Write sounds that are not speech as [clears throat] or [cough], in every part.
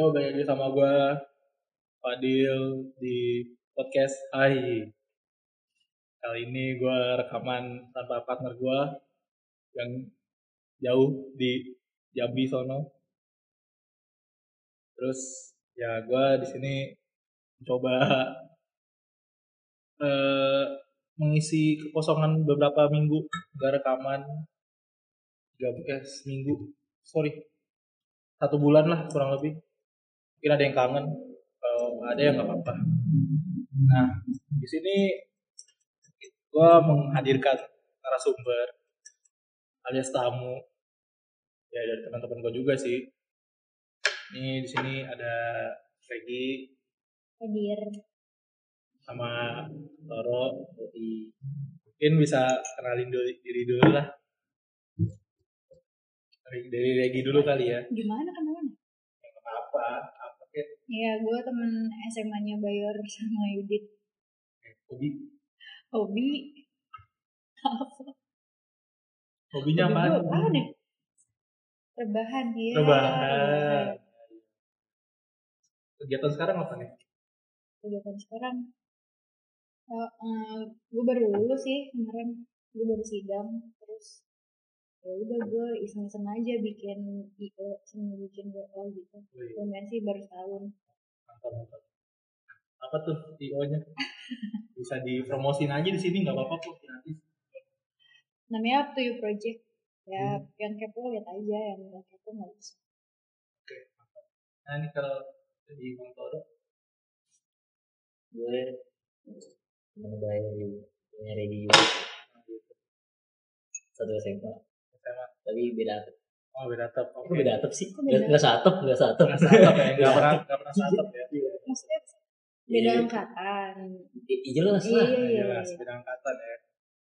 Yo, balik lagi sama gue Fadil di podcast Hai. Kali ini gue rekaman tanpa partner gue yang jauh di Jambi sono. Terus ya gue di sini coba eh, mengisi kekosongan beberapa minggu gak rekaman tiga eh, seminggu sorry satu bulan lah kurang lebih mungkin ada yang kangen kalau ada yang nggak apa-apa. Nah di sini gue menghadirkan narasumber alias tamu ya dari teman-teman gue juga sih. Ini di sini ada Regi. Hadir. Sama Toro Doi. mungkin bisa kenalin dulu, diri dulu lah. Dari, dari Regi dulu kali ya. Gimana kenalan Nggak apa-apa apa kayak ya gue temen SMA-nya Bayor sama Yudit. Hobi? Hobi? Apa hobinya Hobi apa? gue apaan ya rebahan ya rebahan. Kegiatan sekarang apa nih? Kegiatan sekarang? Uh, gue baru lulus sih kemarin. Gue baru sidang terus ya udah gue iseng-iseng aja bikin io sama bikin WO gitu. Lumayan sih baru tahun mantap mantap. Apa tuh IO nya [laughs] bisa dipromosin aja di sini nggak apa-apa kok gratis. Namanya Up to You Project. Ya Hmm. yang kepo lihat aja yang nggak kepo nggak usah oke mantap. Nah ini kalau di Bang Toro? Gue temen baik di punya ready juga satu SMA tapi beda atap. Oh beda atap. Oke. beda atap sih? Nggak nggak satap nggak satap nggak satap ya nggak pernah nggak pernah satap ya. Maksudnya beda Iya. angkatan. I- i- jelas Iya, lah. Iya, iya. jelas beda angkatan ya.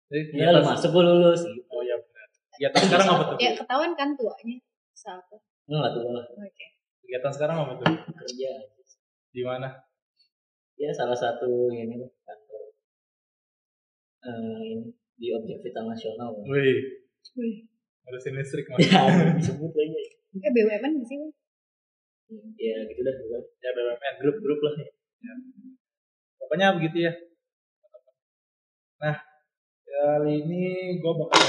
Jadi ya lu masuk gue lulus gitu. Oh iya benar. Kegiatan sekarang apa tuh? Ya ketahuan kan tuanya siapa? Nggak tuh lah. Oke. Kegiatan sekarang apa tuh? Kerja. Di mana? Ya salah satu ini kantor. Eh, ini di objek vital nasional. Wih. Wih. Ngurusin listrik mas. Ya disebut aja eh BUMN sih Bang? ya gitu dah bukan ya BUMN grup grup lah. Ya. pokoknya begitu ya. Nah kali ini gue bakal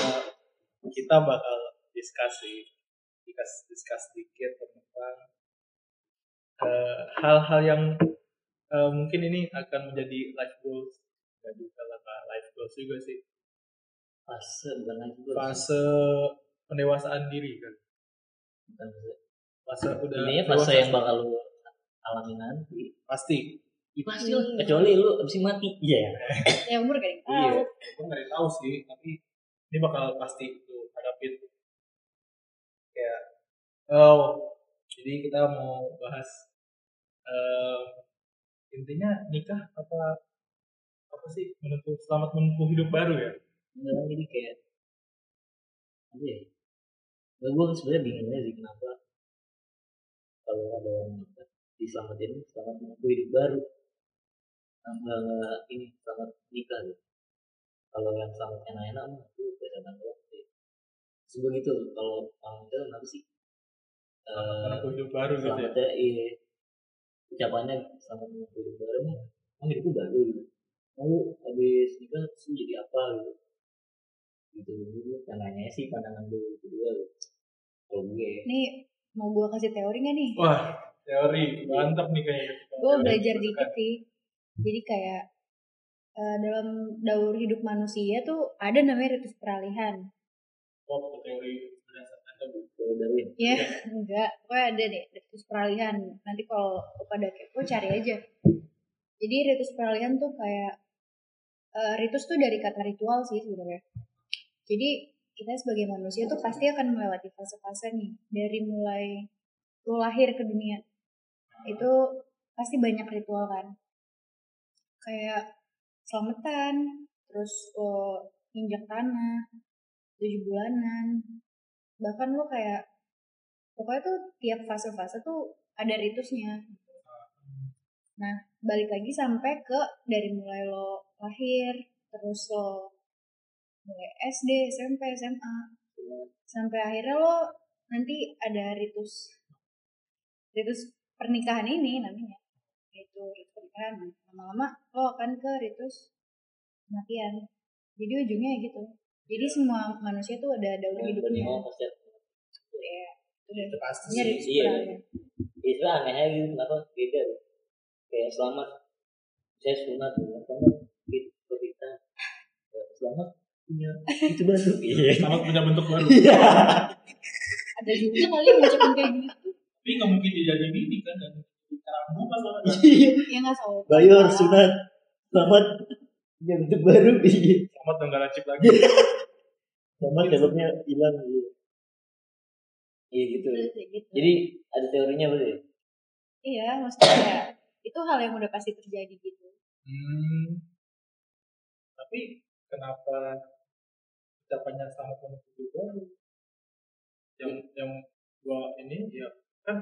kita bakal diskusi discuss discuss sedikit tentang eh, hal-hal yang eh, mungkin ini akan menjadi life goals. Dan juga life goals juga sih. Fase bukan lagi fase pendewasaan diri kan? Bukan fase udah intinya fase yang bakal lu alami nanti. Pasti. Ya pasti. Lah, kecuali lu abis ini mati. Iya. ya umur gak yang tahu. Iya gue nggak tahu sih tapi ini bakal pasti tuh hadapin. Kayak oh jadi kita mau bahas eh, intinya nikah apa apa sih? Menempuh selamat menempuh hidup baru ya? Enggak, jadi kayak apa ya? Gue gue sebenarnya bingung aja sih kenapa kalau ada orang nikah diselamatin selamat menempuh hidup baru. Enggak ini selamat nikah gitu. Kalau yang selamat enak-enak mah itu doang sih. Sebegitu gitu kalau orang itu kenapa sih? Eh, menempuh hidup baru gitu ya selamatnya iya ucapannya selamat menempuh hidup baru mah oh hidupku baru gitu lalu habis nikah terus lu jadi apa gitu gitu dulu pandangannya sih pandangan dulu kedua gitu. Kalau gue. Nih mau gue kasih teori gak nih? Wah teori. Mantap nih kayaknya. Gue belajar dikit sih. Jadi kayak eh, dalam daur hidup manusia tuh ada namanya ritus peralihan. Oh teori berdasarkan dari ya? Enggak. Gue ada deh ritus peralihan. Nanti kalau pada kepo cari aja. Jadi ritus peralihan tuh kayak eh, ritus tuh dari kata ritual sih sebenarnya. Jadi kita sebagai manusia tuh pasti akan melewati fase-fase nih dari mulai lo lahir ke dunia. Itu pasti banyak ritual kan. Kayak selamatan terus lo injak tanah tujuh bulanan bahkan lo kayak pokoknya tuh tiap fase-fase tuh ada ritusnya. Nah balik lagi sampai ke dari mulai lo lahir terus lo mulai SD SMP SMA. Sampai akhirnya lo nanti ada ritus ritus pernikahan ini namanya. Itu ritus pernikahan. Lama-lama lo akan ke ritus kematian. Jadi ujungnya ya gitu. Jadi semua manusia tuh ada daur Dan hidupnya. ya itu pasti sih iya. peralihan. Istilah aneh aja gitu, kenapa beda gitu. Kayak selamat, saya sunat gitu. Selamat gitu kita. Ya, Selamat punya itu baru. [laughs] Iya. selamat punya bentuk baru [laughs] Iya. ada juga kali ngucapin kayak gitu tapi nggak mungkin dijadiin ini kan dan karang bunga soalnya ya nggak soal Bayar sunat. Selamat punya bentuk baru. [laughs] Iya. selamat dan gak lancip lagi Selamat helmnya hilang. Iya. Iya gitu. gitu. Jadi ada teorinya berarti. ya? iya maksudnya ya, itu hal yang udah pasti terjadi gitu hmm. tapi kenapa ucapannya selamat punya bentuk baru yang yang gua ini ya kan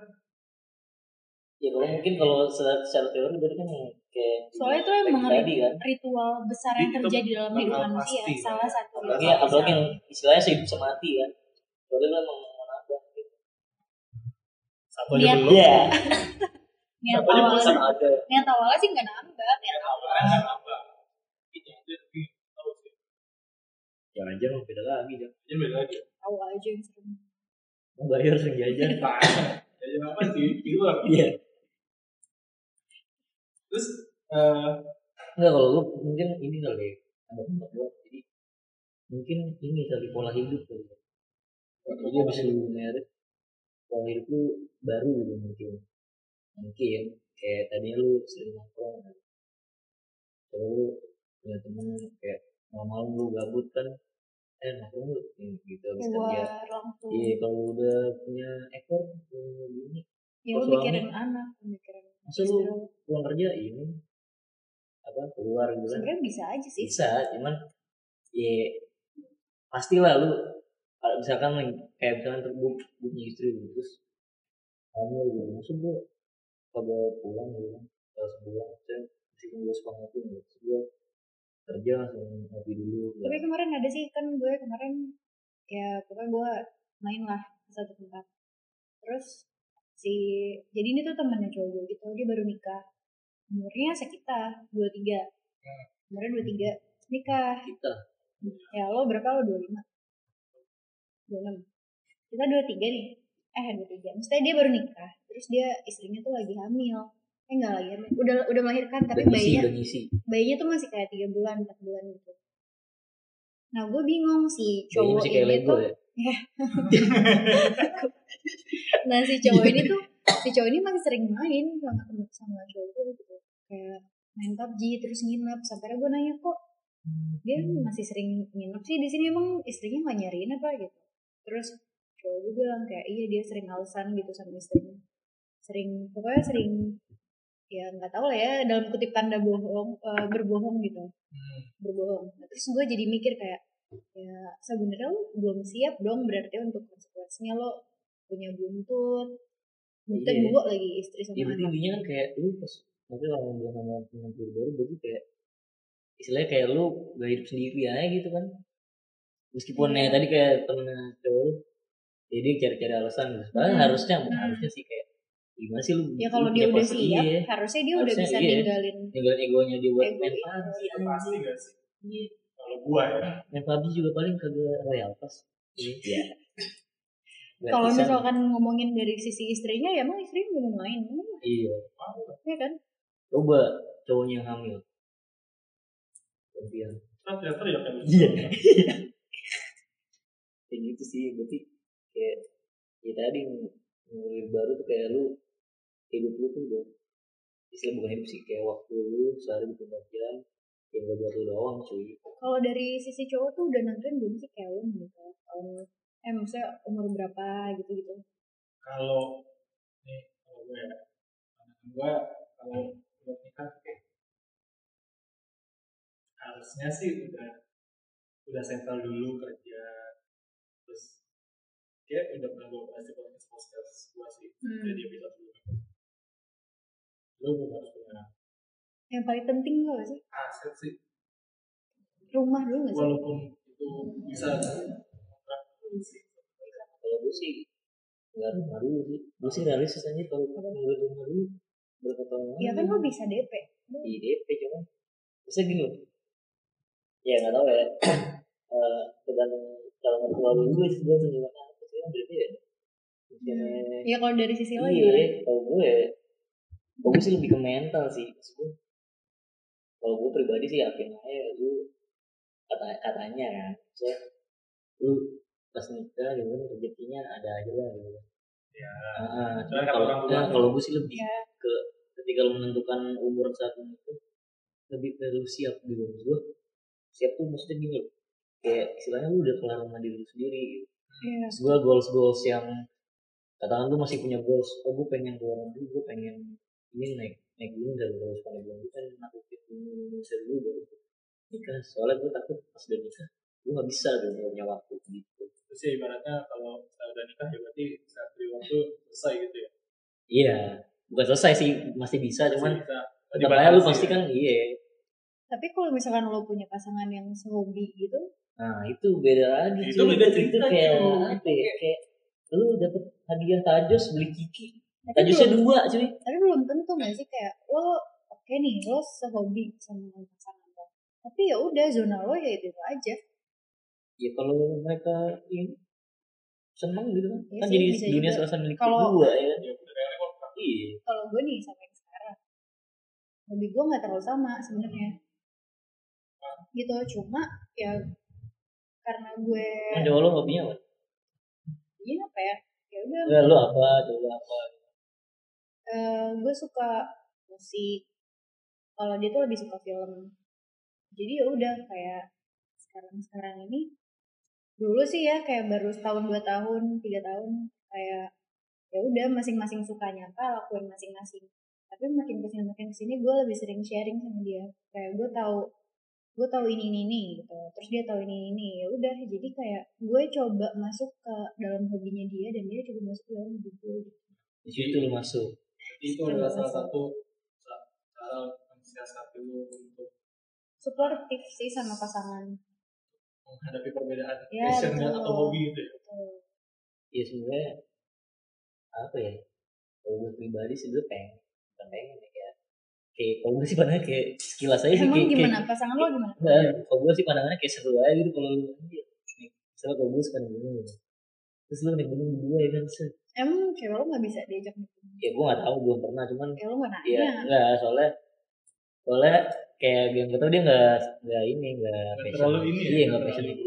Ya kalau mungkin kalau secara, secara teori berarti kan kayak Soalnya itu emang tadi, kan. ritual besar yang Itu terjadi dalam hidup manusia pasti. salah satu Apalagi, Bakal apalagi bisa. yang istilahnya sehidup semati kan. Soalnya lo emang gitu. satu aja Niat. belum Iya. [laughs] niat Satu awalnya niat awalnya sih nggak nambah niat awal Keren apa itu aja tapi tahu sih Jangan-jangan beda lagi. Jangan. ini beda lagi tahu aja yang serem Mau bayar sering jajan. jadi apa sih itu lah Iya. terus Enggak kalau lu mungkin ini kali ya. Ada tempat gua. Jadi mungkin ini kali pola hidup kali. ya. Jadi abis lu merit pola hidup lu baru gitu mungkin. Mungkin kayak tadinya lu sering nongkrong kan. Terus lu punya temen kayak malam-malam lu gabut kan. Eh nongkrong lu Nih, gitu. Abis kerja. keluar langsung Iya kalau udah punya ekor punya bini. ya lu mikirin anak mikirin Masa lu pulang kerja ini apa keluar gitu kan? Sebenarnya bisa aja sih. Bisa cuman ya pastilah lu kalau misalkan kayak misalkan terbuk punya istri gitu, terus kamu gitu maksud gua kagak pulang gitu kan? Kalau sebulan saya gue suka ngopi gitu terus gua kerja langsung ngopi dulu tapi kemarin ada sih kan gue kemarin ya pokoknya gue main lah ke satu tempat. Terus si jadi ini tuh temennya cowok gue gitu dia baru nikah. Umurnya sekitar dua tiga. Umurnya dua tiga nikah. Kita ya lo berapa? Lo dua lima. dua enam. Kita dua tiga nih. Eh dua tiga. Maksudnya dia baru nikah terus dia istrinya tuh lagi hamil eh enggak lagi hamil udah udah melahirkan tapi udah bayinya udah ngisi. bayinya tuh masih kayak tiga bulan empat bulan gitu. Nah gue bingung si cowok ini Lego tuh ya? [laughs] Nah si cowok ini tuh si cowok ini masih sering main sama temen sama cowok gue gitu. Kayak main PUBG terus nginep. Sampai gue nanya kok dia masih sering nginep sih di sini? Emang istrinya nggak nyariin apa? Gitu. Terus cowok gue bilang kayak iya dia sering alasan gitu sama istrinya. Sering pokoknya sering ya nggak tahu lah ya dalam kutip tanda bohong eh, berbohong gitu hmm, berbohong nah, terus gue jadi mikir kayak ya sebenarnya lo belum siap dong berarti untuk konsekuensinya lo punya buntut buntut Iya. dua lagi istri sama ya berarti anak intinya kan kayak lu pas maksudnya kalau ngomong sama penghubung baru berarti kayak istilahnya kayak lu gak hidup sendiri aja gitu kan meskipun Iya. ya tadi kayak temennya cowok jadi cari-cari alasan gitu Hmm. harusnya Hmm. harusnya sih kayak gimana sih lu? Ya kalau dia udah siap iya. harusnya dia udah Harusnya bisa iya. ninggalin ninggalin egonya dia buat Ego main. PUBG itu pasti gak sih? Kalau gua ya. Main PUBG juga paling kagak royal pas iya. Kalau Gratisan. misalkan ngomongin dari sisi istrinya ya emang istrinya mau main. Iya. Ya kan? Coba cowoknya yang hamil. Gantian. Kan teriak-teriak kan? Iya. [laughs] kayak gitu sih berarti kayak ya tadi baru tuh kayak lu hidup lu tuh udah istilah bukan hidup sih kayak waktu lu sehari 24 jam yang gak buat lu doang cuy. Kalau dari sisi cowok tuh udah nentuin belum sih kayak lo menikah tahun eh maksudnya umur berapa gitu gitu kalau nih kalau gue ya pandangan gue kalau buat nikah harusnya sih udah udah settle dulu kerja terus kayak udah pernah gue bahas di podcast podcast gue sih Hmm. jadi episode dulu lu harus punya. Yang paling penting lo sih? Aset sih. Rumah dulu nggak sih? Walaupun itu bisa kontrak dulu sih kalau gue sih nggak nggak rumah dulu sih. Gue sih realistis aja kalau nggak rumah dulu berapa tahun lalu ya kan lo bisa DP di DP cuma bisa gini loh. Ya nggak tahu ya. [clears throat] Eh, tergantung kalau mertua lu gue sih gue tuh gimana apa sih yang beda ya ya kalau dari sisi lo iya kalau gue kalau gue sih lebih ke mental sih Maksud gue kalau gue pribadi sih yakin aja lu kata katanya kan saya lu pas nikah gitu kan rezekinya ada aja lah gitu Ya. Ah, cuma kata kalau orang tua nah, kalau gue sih lebih ya ke ketika lu menentukan umur saat itu lebih ke lu siap gitu Maksud gue siap tuh maksudnya gini kayak istilahnya lu udah kelar sama diri lu sendiri gitu. Ya gue goals goals yang katakan lu masih punya goals oh gue pengen keluar negeri gue pengen ini naik naik gunung dan goals pada gunung gue kan aku gunung dulu baru nikah soalnya gue takut pas udah nikah gue nggak bisa gitu nggak punya waktu gitu Terus ya ibaratnya kalau udah nikah ya berarti saat reward tuh selesai gitu ya. iya bukan selesai sih masih bisa cuman Masih bisa tetap aja lu dibatasi pasti ya. kan iya tapi kalau misalkan lo punya pasangan yang sehobi gitu nah itu beda lagi Itu cuy. beda itu cerita, kayak cuy. apa ya kayak lu dapet hadiah tajos beli kiki tapi tajosnya belum, dua cuy. Tapi belum tentu nggak sih kayak lo oke nih lo sehobi sama pasangan lo. Tapi ya udah zona lo ya itu, aja. Ya kalau mereka ini seneng gitu kan. Iya kan sih, jadi bisa dunia juga. serasa milik Kalau- dua ya kan? Ya udah kayak reward. iya. Kalau gue nih sama yang sekarang hobi gue nggak terlalu sama sebenarnya. Gitu cuma ya karena gue cowok lo hobinya apa? Ini apa ya? Ya udah. Ya lo apa? Apa eh, gue suka musik. Kalau dia tuh lebih suka film. Jadi ya udah kayak sekarang sekarang ini dulu sih ya kayak baru setahun dua tahun tiga tahun kayak ya udah masing-masing sukanya apa lakuin masing-masing. Tapi makin ke sini makin ke sini gue lebih sering sharing sama dia. Kayak gue tahu gue tahu ini ini ini gitu. Terus dia tahu ini ini ya udah jadi kayak gue coba masuk ke dalam hobinya dia dan dia coba masuk ke dalam hobi gue gitu. di situ lo masuk Itu adalah salah satu sa- cara mensiasati lu untuk supportif sih sama pasangan menghadapi perbedaan Ya, passion dan betul. atau hobi itu ya. Betul. ya sebenarnya apa ya kalau gue pribadi sih gue pengen bukan pengen ya kayak kayak kalau gue sih pandangannya kayak sekilas aja sih emang kayak, gimana pasangan lo gimana Nggak, kalau gue sih pandangannya kayak seru aja gitu kalau lu nih misalnya kalau gue suka naik gunung gitu. terus lu naik gunung berdua ya kan emang cewek lo nggak bisa diajak nih ya gue nggak tahu belum pernah cuman ya nggak nanya Iya, enggak soalnya soalnya kayak yang gue tau dia nggak nggak ini nggak Nggak passion terlalu ini ya, iya nggak nggak passion itu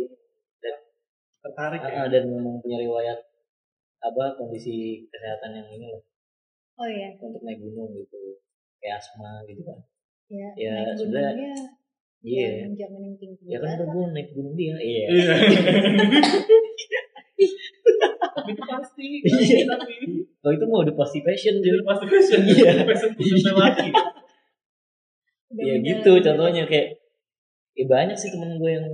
Tertarik ya. Ah, dan memang punya riwayat apa kondisi kesehatan yang ini loh oh iya untuk naik gunung gitu kayak asma gitu kan ya, Ya, naik gunungnya iya yang tinggi ya kan banget. gue naik gunung dia iya Iya. [laughs] Tapi itu pasti. Iya. Tapi kalau itu mau udah pasti passion jadi pasti passion. Iya. Passion untuk laki. Udah ya beda- gitu contohnya kayak ya banyak sih temen gue yang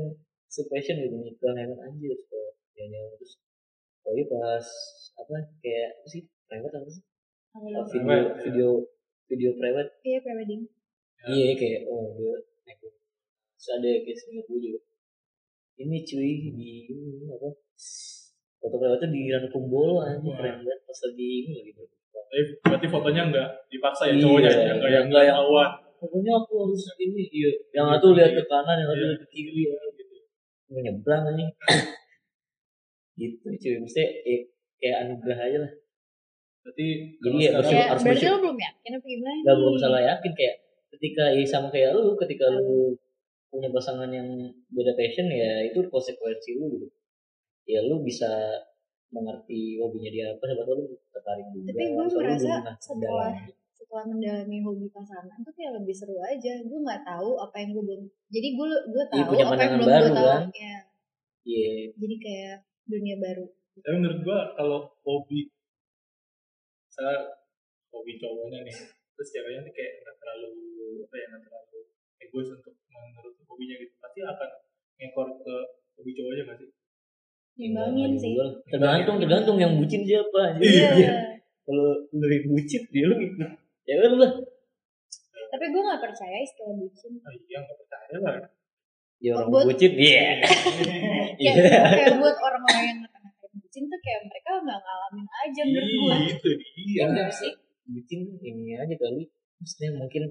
se-passion gitu nikah ya kan anjir kok ya ya, terus oh iya pas apa kayak apa sih private apa sih Oh, video Private, ya. video video private iya prewedding Ya. iya kayak oh dia naik terus ada kayak senior gue juga ini cuy di ini apa foto private di Rankumbolo anjir Wah. keren banget pas lagi ini lagi Tapi berarti fotonya enggak dipaksa ya Iya, cowoknya ya, enggak yang enggak yang- ketahuan. pokoknya aku harus ini iya yang satu lihat ke kanan yang satu Iya. lihat ke kiri ya gitu nyebrang nih [coughs] gitu cuy maksudnya eh, kayak anugerah aja lah Berarti Jadi kalau ya, bersyukur. kayak harus berarti bersyukur. lo belum yakin apa gimana nggak belum salah yakin kayak ketika ya sama kayak lu ketika lu punya pasangan yang beda passion ya itu konsekuensi lu gitu ya lu bisa mengerti hobinya dia apa tahu lu tertarik juga. Tapi gue merasa setelah mendalami. setelah mendalami hobi pasangan tuh kayak lebih seru aja. Gue nggak tahu apa yang gue belum jadi gue gue Iya, tahu punya apa yang belum gue baru, tahu. kan? ya iya. Jadi kayak dunia baru. Tapi menurut gua kalau hobi saya hobi cowoknya nih terus ceweknya nih kayak nggak terlalu apa ya nggak terlalu egois untuk menuruti hobinya gitu pasti akan ngekor ke hobi cowoknya nggak sih ngimbangin Nggak sih. tergantung tergantung yang bucin siapa anjir. [laughs] iya. Kalau lu yang bucin dia lu ikut ya lu lah. Tapi gue nggak percaya istilah bucin. Ah, iya nggak percaya lah. Ya orang Buat- bucin iya. [laughs] Kayak, iya. kayak buat orang-orang yang ngata-ngatain bucin tuh kayak mereka nggak ngalamin aja menurut gue Ih, itu dia. Ya enggak sih? Bucin tuh ini aja kali. Maksudnya mungkin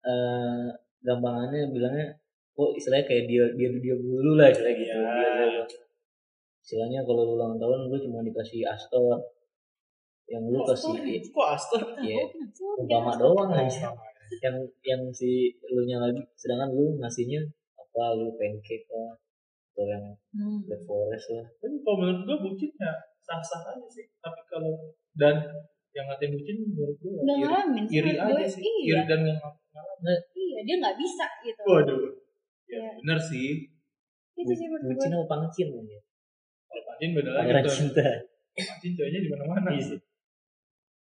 eh gampangannya bilangnya oh istilahnya kayak dia dia dia dulu lah istilahnya gitu. Ya. Dia- dia- istilahnya kalau lu ulang tahun lu cuma dikasih Astor. Yang lu kasih kok Aster ya umpama kan? doang aja yang yang si lu nya lagi. Sedangkan lu ngasihnya apa? Lu pancake lah. Atau yang Hmm. black forest lah. Tapi kalau menurut gue bucin ya sah-sah aja sih. Tapi kalau dan yang ngatain bucin menurut gue ya nggak iri, ngalamin sih iri aja gue. sih. iya. Iri dan yang ngalamin. Iya dia nggak bisa gitu. Waduh. Ya Iya. bener sih. Itu sih menurut bucin apa pangcin ya kalau pancin beda lagi pangeran cinta cowoknya di mana-mana. Iya sih.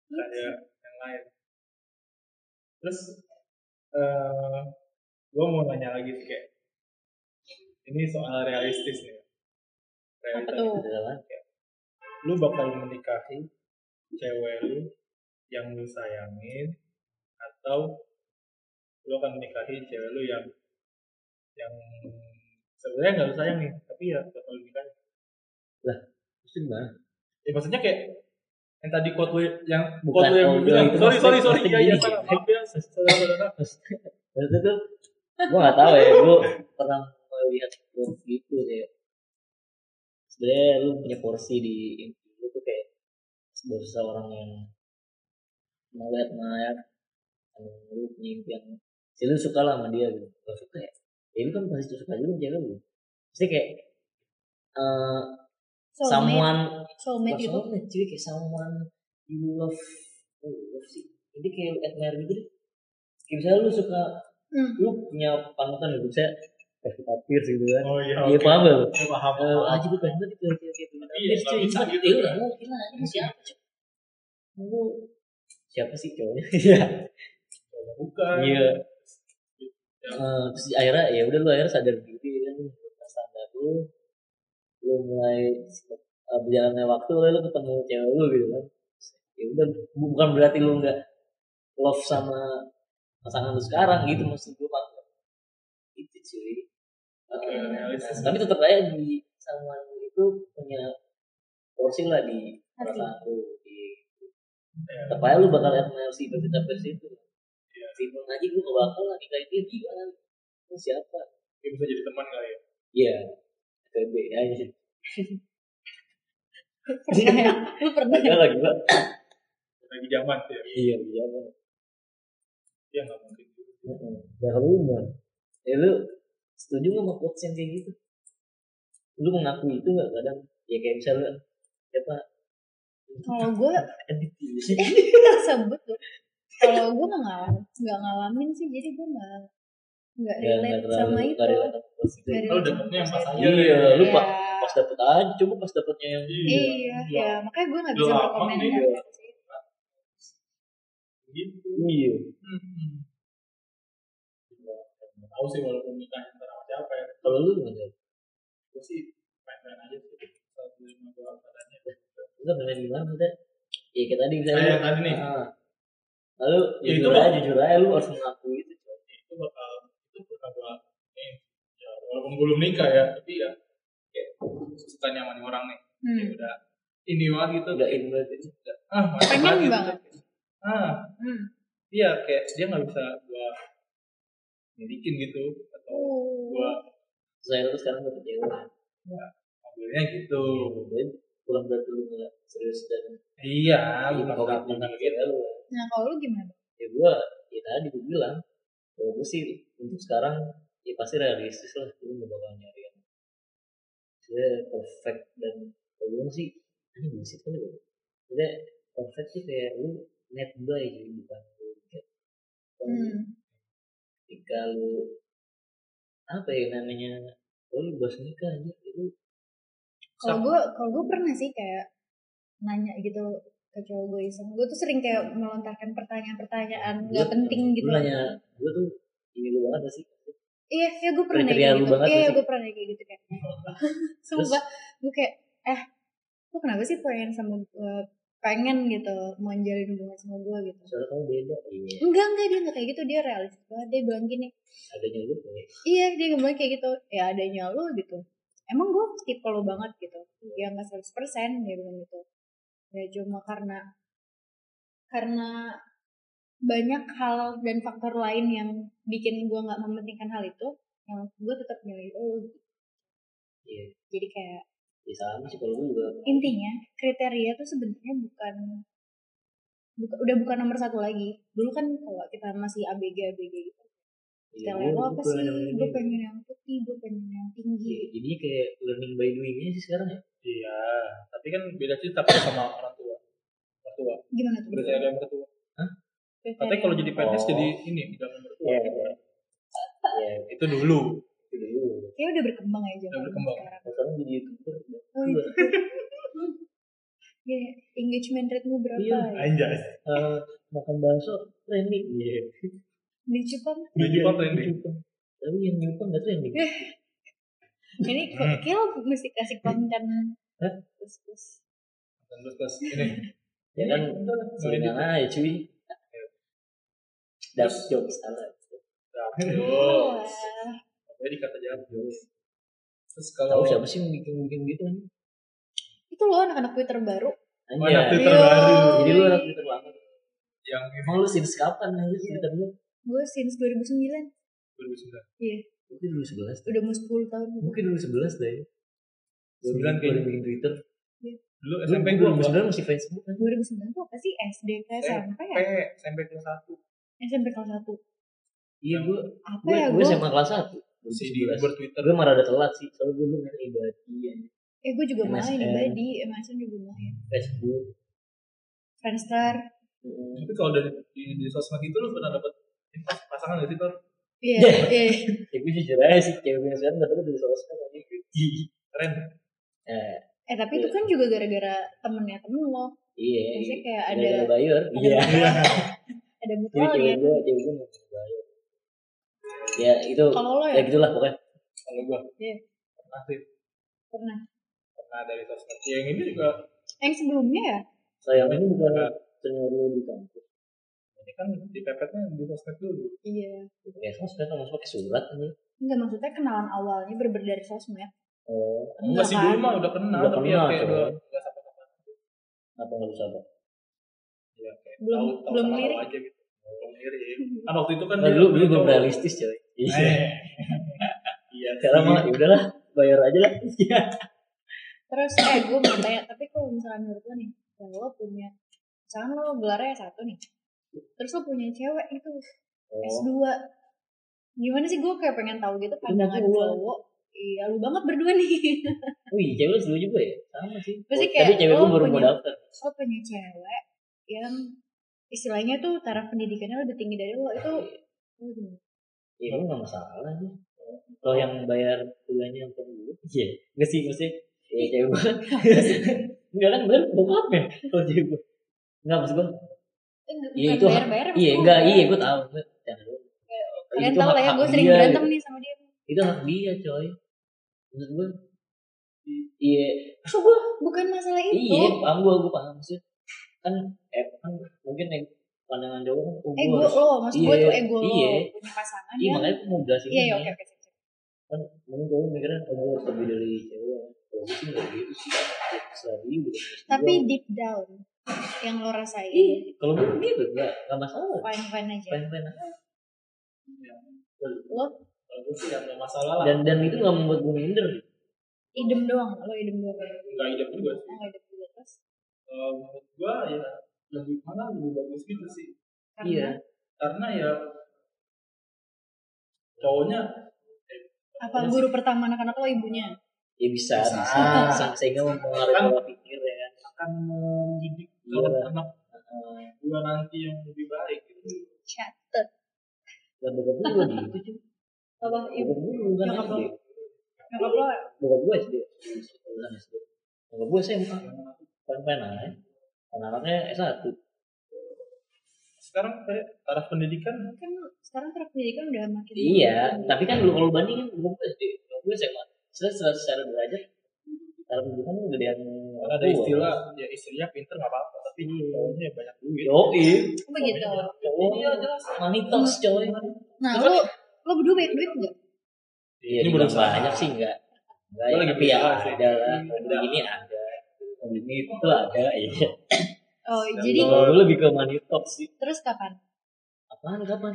kayak yang lain. Terus eh gue mau nanya lagi sih kayak ini soal realistis nih. Apa Realita. tuh? Adalah lu bakal menikahi cewek lu yang lu sayangin atau lu akan menikahi cewek lu yang yang sebenarnya nggak lu sayang nih tapi ya bakal lu nikahi Maksudnya gimana? ya maksudnya kayak yang tadi quote lu yang Bukan, quote lu yang oh, bilang. itu sorry sorry sorry. Iya iya salah gini. maaf ya saudara Maksudnya tuh gue gak tahu ya gue pernah melihat quote gitu kayak sebenarnya lu punya porsi di lu tuh kayak sebagai seorang yang melihat mayat lu punya impian. Si lu suka lah sama dia gitu. Gak suka ya. Ya lu kan pasti suka juga sama cewek lu. Pasti kayak eh soulmate. Someone soulmate gitu. Soulmate cuy kayak someone you love. Oh, love sih. Jadi kayak admire gitu deh. Kayak misalnya lu suka hmm. lu punya panutan gitu saya Pevita Pierce gitu kan. Oh iya iya oke. paham gak lu? Paham aja gue pengen banget itu Iya, cuy bisa gitu. ya mungkin lah ini siapa cuy. lu siapa sih cowoknya? [laughs] Iya. Bukan iya. Eh, terus akhirnya ya udah lu akhirnya sadar diri kan standar lu lu mulai uh, berjalannya waktu lu, lu ketemu cewek lu gitu kan. Ya udah bu- bukan berarti lu nggak love sama pasangan lu sekarang gitu maksud gue bang itu cuy. Oke, Eh, realistis. tapi tetap aja di sama itu punya porsi lah di perasaan lu di Ya. tetap aja lu bakal admire si Pevita Pierce itu. Iya. si Bang Haji gue gak bakal lah nikahin dia gimana? Lu siapa? Dia bisa jadi teman kali ya? Iya, PB aja. pernah ya lu pernah ya lagi pak. lagi zaman ya Iya, iya pak. dia nggak mungkin Gak rumah. Ya lu setuju nggak sama quotes yang kayak gitu? Lu mengakui itu nggak kadang? Ya kayak misalnya siapa? kalau gue Edit [laughs] sebut tuh kalau gue nggak ngalamin nggak ngalamin sih jadi gue nggak nggak Ya, relate sama itu kalau dapetnya yang pas aja. Iya, lu Iya. pas pas dapet aja, coba pas dapetnya yang iya ya makanya gue nggak bisa berkomentar sih. gitu Iya. Hmm. Nggak tahu sih walaupun nikah antara sama siapa ya Kalau lu gimana? gue sih main-main aja sih satu lima dua padanya Lu main gimana maksudnya? Ya kayak tadi misalnya. kayak tadi nih Ah. Lalu Ya, itu jujur aja, jujur aja lu harus mengakui itu bakal itu bakal gua nih ya walaupun belum nikah ya tapi ya kayak suka nyaman orang nih ya hmm. udah ini banget gitu Udah in banget itu. ah Pengen banget gitu. banget. ah Hmm. iya kayak dia nggak bisa gua milikin gitu atau Oh. gua Saya tuh sekarang dapet cewek. mobilnya gitu Jadi bukan berarti lu nggak serius dan iya bukan komitmen sama gitu nah kalau lu gimana Ya gua, ya tadi gue bilang, kalau gue sih untuk sekarang ya pasti realistis lah, gue nggak bakal nyari yang perfect dan kalau gue sih ini bullshit kali ya. Maksudnya perfect sih kayak lu net buy jadi bukan lu get. Kalau hmm. ketika lu apa ya namanya kalau lu bahas nikah aja itu kalau gue kalau gue pernah sih kayak nanya gitu ke cowok gue iseng gue tuh sering kayak melontarkan pertanyaan-pertanyaan nggak Gua- penting gitu lu nanya gue tuh ini lu banget gak sih iya iya gue pernah Kriteria kayak lu gitu. banget iya gue pernah kayak gitu kayak [laughs] sumpah gue kayak eh lu kenapa sih pengen sama gue pengen gitu mau jalin hubungan sama gue gitu. Soalnya kamu beda iya. Enggak enggak dia enggak kayak gitu. Dia realistis banget. Dia bilang gini adanya lu kayak iya dia bilang kayak gitu. Ya adanya lu gitu. Emang gue tipe lo banget gitu. Ya nggak 100% dia bilang gitu. Ya cuma karena karena banyak hal dan faktor lain yang bikin gue nggak mementingkan hal itu yang gue tetap milih lo Iya. jadi kayak Ya sama sih kalau gue juga. intinya kriteria tuh sebenarnya bukan buka- udah bukan nomor satu lagi dulu kan kalau kita masih abg abg gitu Iya, kriteria lo apa gue sih pengen yang gue pengen yang putih gue pengen yang tinggi Iya, Jadi kayak learning by doing sih sekarang ya. Iya, tapi kan beda cerita kalau sama orang tua. Orang tua. gimana tuh Berarti ada yang mertua. Kriteria. Katanya kalau jadi PNS Oh. jadi ini tidak mertua. Iya. Iya, Itu dulu. itu dulu. Kayak udah berkembang ya zaman berkembang. sekarang jadi youtuber. udah oh, iya. [laughs] Ya, engagement rate-mu berapa Iya. ya? Anjay. Eh, makan bakso trending. Iya. Di Jepang Di Jepang trending. Jepang. Tapi yang Jepang nggak trending. [laughs] ini kok Hmm. lo mesti kasih konten Hah? terus terus Terus terus ini. Ya kan selingan aja cuy. Dark jokes salah. Oh. Wah. Apa dikata jahat jokes. Terus Tahu kalau siapa sih yang bikin-bikin gitu nih? itu loh anak-anak Twitter baru Mana Anjay. Twitter Iya. baru Jadi lu anak Twitter banget. yang Emang lu since kapan nih Twitter lu? gue since 2009 2009. Mungkin dulu 11 udah mau 10 tahun gitu. Mungkin dulu 11 deh. Sembilan Gue kayaknya. bikin Twitter. Dulu Dulu SMP gue gua 2009 masih Facebook kan. 2009 tuh apa sih SD ke SMP ya SMP SMP kelas 1. SMP kelas 1 Iya gue apa gue ya gue gue SMA kelas 1. Si di Uber Twitter. Gue marah udah telat sih. Soalnya gue dulu main ibadi ya. eh gue juga main MSN. di Badi MSN juga main Facebook. Friendster Mm. Tapi kalau dari di, di sosmed itu lu pernah dapat pasangan gak sih Tor? iya Yeah. iya [laughs] Ya gue jujur aja sih. Cewek gue sekarang gak tau dari sosmed aja. Keren. Eh, eh tapi itu kan juga gara-gara temennya temen lo iya. Maksudnya kayak Ada ada yang bayar. Iya. [laughs] ada Jadi mutualnya cewek gue, cewek gue mau bayar. Ya itu. kalau lo Ya ya gitulah pokoknya. Kalau gua Iya. pernah sih pernah pernah dari sosmed. Yang ini juga yang sebelumnya ya Sayang ini bukan senior lu di kampus. ini kan dipepetnya di sosmed dulu. iya Ya sosmed sama pakai surat ini. enggak maksudnya kenalan awalnya berber dari sosmed Oh, Enggak sih kan? dulu mah udah kenal Udah tapi kenal, ya kayak udah enggak sapa-sapa. apa nggak bisa apa? Ya kayak Belum- tahu, tahu belum sama lirik. tahu aja gitu. Lirik. [laughs] Kan waktu itu kan Nah, dulu dulu belum realistis coy. Iya. Eh. Iya. Sekarang mah ya udahlah bayar aja lah. Iya. terus eh gue mau tanya tapi kalau misalnya menurut lo nih ya lo punya misalnya lo gelarnya satu nih terus lo punya cewek itu Oh, S2 gimana sih gue kayak pengen tahu gitu pandangan cowok iya lu banget berdua nih wih [laughs] cewek dulu juga ya? Sama sih. Pasti Oh, kayak Tapi cewek lo gue baru mau punya- daftar. lo punya cewek yang istilahnya tuh taraf pendidikannya lebih tinggi dari lo itu lo gimana? Ya lu nggak masalah sih. Kalau yang bayar kuliahnya yang perlu, iya. Nggak sih mesti. Ya cewek gue. Enggak [laughs] kan bener bokap ya kalau cewek gue. Enggak maksud gue. Eh, Iya itu. bayar-bayar Iya apa enggak iya gue tahu. Dulu. kalian tahu lah ya gue sering berantem nih sama dia Itu hak dia coy. Maksud gue. Iya. Maksud gue bukan masalah itu Iya, paham gue, gue paham sih. Kan, eh, kan mungkin eh, pandangan cowok kan, oh, ego gue harus, lo maksud gue Iya, tuh ego iya. lo punya pasangan iya yang makanya aku muda sih. iya iya oke oke. Kan mungkin cowok mikirnya, oh, gue harus lebih dari cewek. Kalau gue sih nggak gitu sih. Udah punya tapi S2. deep down yang lo rasain Iya, kalau gue gitu, nggak, nggak masalah. fine fine aja Fine-fine aja. lo Kalau gue sih nggak masalah lah. Dan, dan itu nggak membuat gue minder. idem doang lo idem doang Enggak hidup juga sih. oh idem Eh, menurut gua ya lebih mana lebih bagus gitu sih. karena Iya. Karena ya cowoknya apa guru pertama anak-anak lo ibunya Ya bisa, Bisa. bisa. Sehingga mempengaruhi Kan- pola pikir ya kan. akan mendidik Iya. anak Heeh. gua nanti yang lebih baik gitu. catet Dan bokap gue juga gitu cuy. apa ibu Nyokap lo. SD. nyokap lo Bokap gue SD. Bokap gue SMA. Fine-fine aja. Anak-anaknya S1. Sekarang taraf pendidikan kan sekarang taraf pendidikan udah makin Iya, tapi kan dulu kalau bandingin bokap gue SD. Gue SMA. Secara, secara, secara derajat, taraf pendidikan kan gedean kan ada istilah ya istrinya pinter nggak apa-apa tapi cowoknya banyak duit. Yo, iya. Oh, begitu Cowok. Iya jelas. Money talks, coy. nah lo lo berdua banyak duit nggak Iya, Ini ini banyak sih enggak. Enggak, Gue ya, lagi tapi ya sih. ada lah. Begini ada. Ini itu ada, iya. Oh, Dan jadi gue lebih ke money talk sih. terus kapan? Apaan kapan?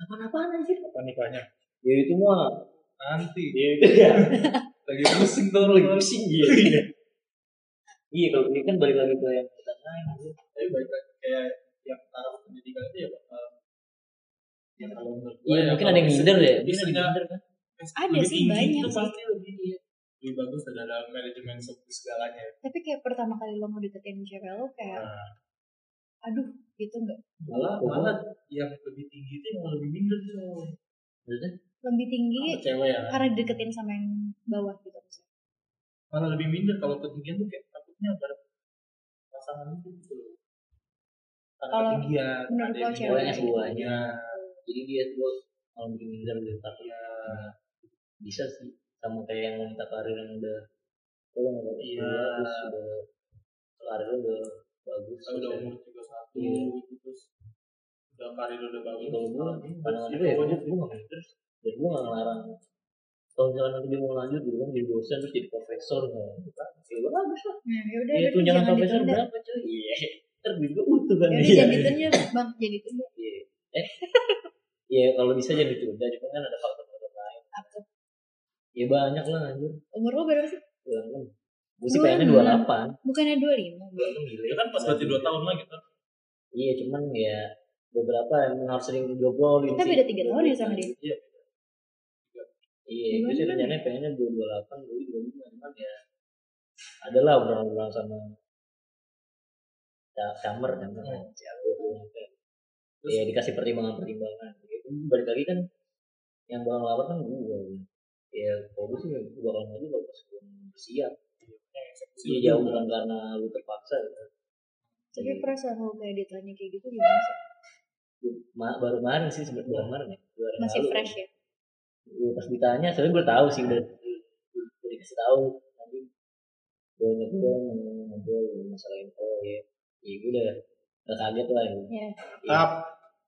Apaan apaan anjir? apa nikahnya Ya itu mah nanti ya itu ya. [laughs] lagi pusing tuh lagi pusing dia. Iya kalau ini kan balik lagi ke yang kita lain anjir. tapi baik lagi kayak yang taraf pendidikan itu ya bakal yang kalau menurut gue Iya ya, mungkin ada yang minder ya. Mungkin bisa ada yang minder kan. Ada sih, banyak sih. pasti lebih lebih bagus dalam manajemen segalanya Tapi kayak pertama kali lo mau deketin cewek lo kayak, nah, aduh gitu nggak? malah Oh. malah yang lebih tinggi itu yang malah lebih minder tuh Maksudnya? Lebih tinggi Sama cewek ya karena deketin sama yang bawah gitu. misalnya. malah lebih minder kalau ketinggian tuh kayak takutnya ada pasangan itu gitu loh karena Kalau ketinggian menurut ada lo yang cewek yang semuanya. Ya, Jadi dia tuh kalau bikin minder gitu takut. ya, Bisa sih sama kayak yang wanita karir yang udah oh nggak dapat Iya. kuliah, terus udah karirnya udah bagus. saya udah terus umur 31 Iya. gitu terus udah karir udah bagus kalau gue pandangan Terus gue ya gue gue nggak dan gue nggak ngelarang kalau misalnya nanti dia mau lanjut gitu kan jadi dosen terus jadi profesor nggak gitu kan ya bagus lah Nah, ya berarti tunjangan jangan profesor ditunda. berapa cuy iya ntar gue utuh kan Yaudah Iya. jangan ditunda, bang, jangan ditunda. Iya. eh Iya kalau bisa jadi ditunda cuma kan ada Apa? Ya banyak lah anjir Umur lo berapa sih? dua enam gue sih dua delapan Bukannya 25? dua enam gila ya kan pas berarti 2 tahun lagi kan iya cuman ya beberapa yang harus sering diobrolin Kita beda 3 tahun ya sama dia. iya Iya, itu sih rencananya pengennya dua dua delapan, dua dua lima, cuman ya adalah obrolan-obrolan sama ca- camer, camer, Hmm. jago, kayak ya dikasih pertimbangan-pertimbangan. Itu balik lagi kan yang bakal ngelamar kan gue. Ya kalau gue sih gue bakal maju kalau pas gue siap. Iya jauh bukan karena lu terpaksa. Gitu. Tapi Jadi, perasaan lo kayak ditanya kayak gitu gimana sih? ma- baru kemarin sih sebenarnya bulan kemarin ya. Masih lalu. fresh ya? Iya pas ditanya, soalnya gue tahu sih udah udah dikasih tahu nanti gue ngobrol ngobrol masalah info ya, ya gue udah udah kaget lah ya. Iya. Ya,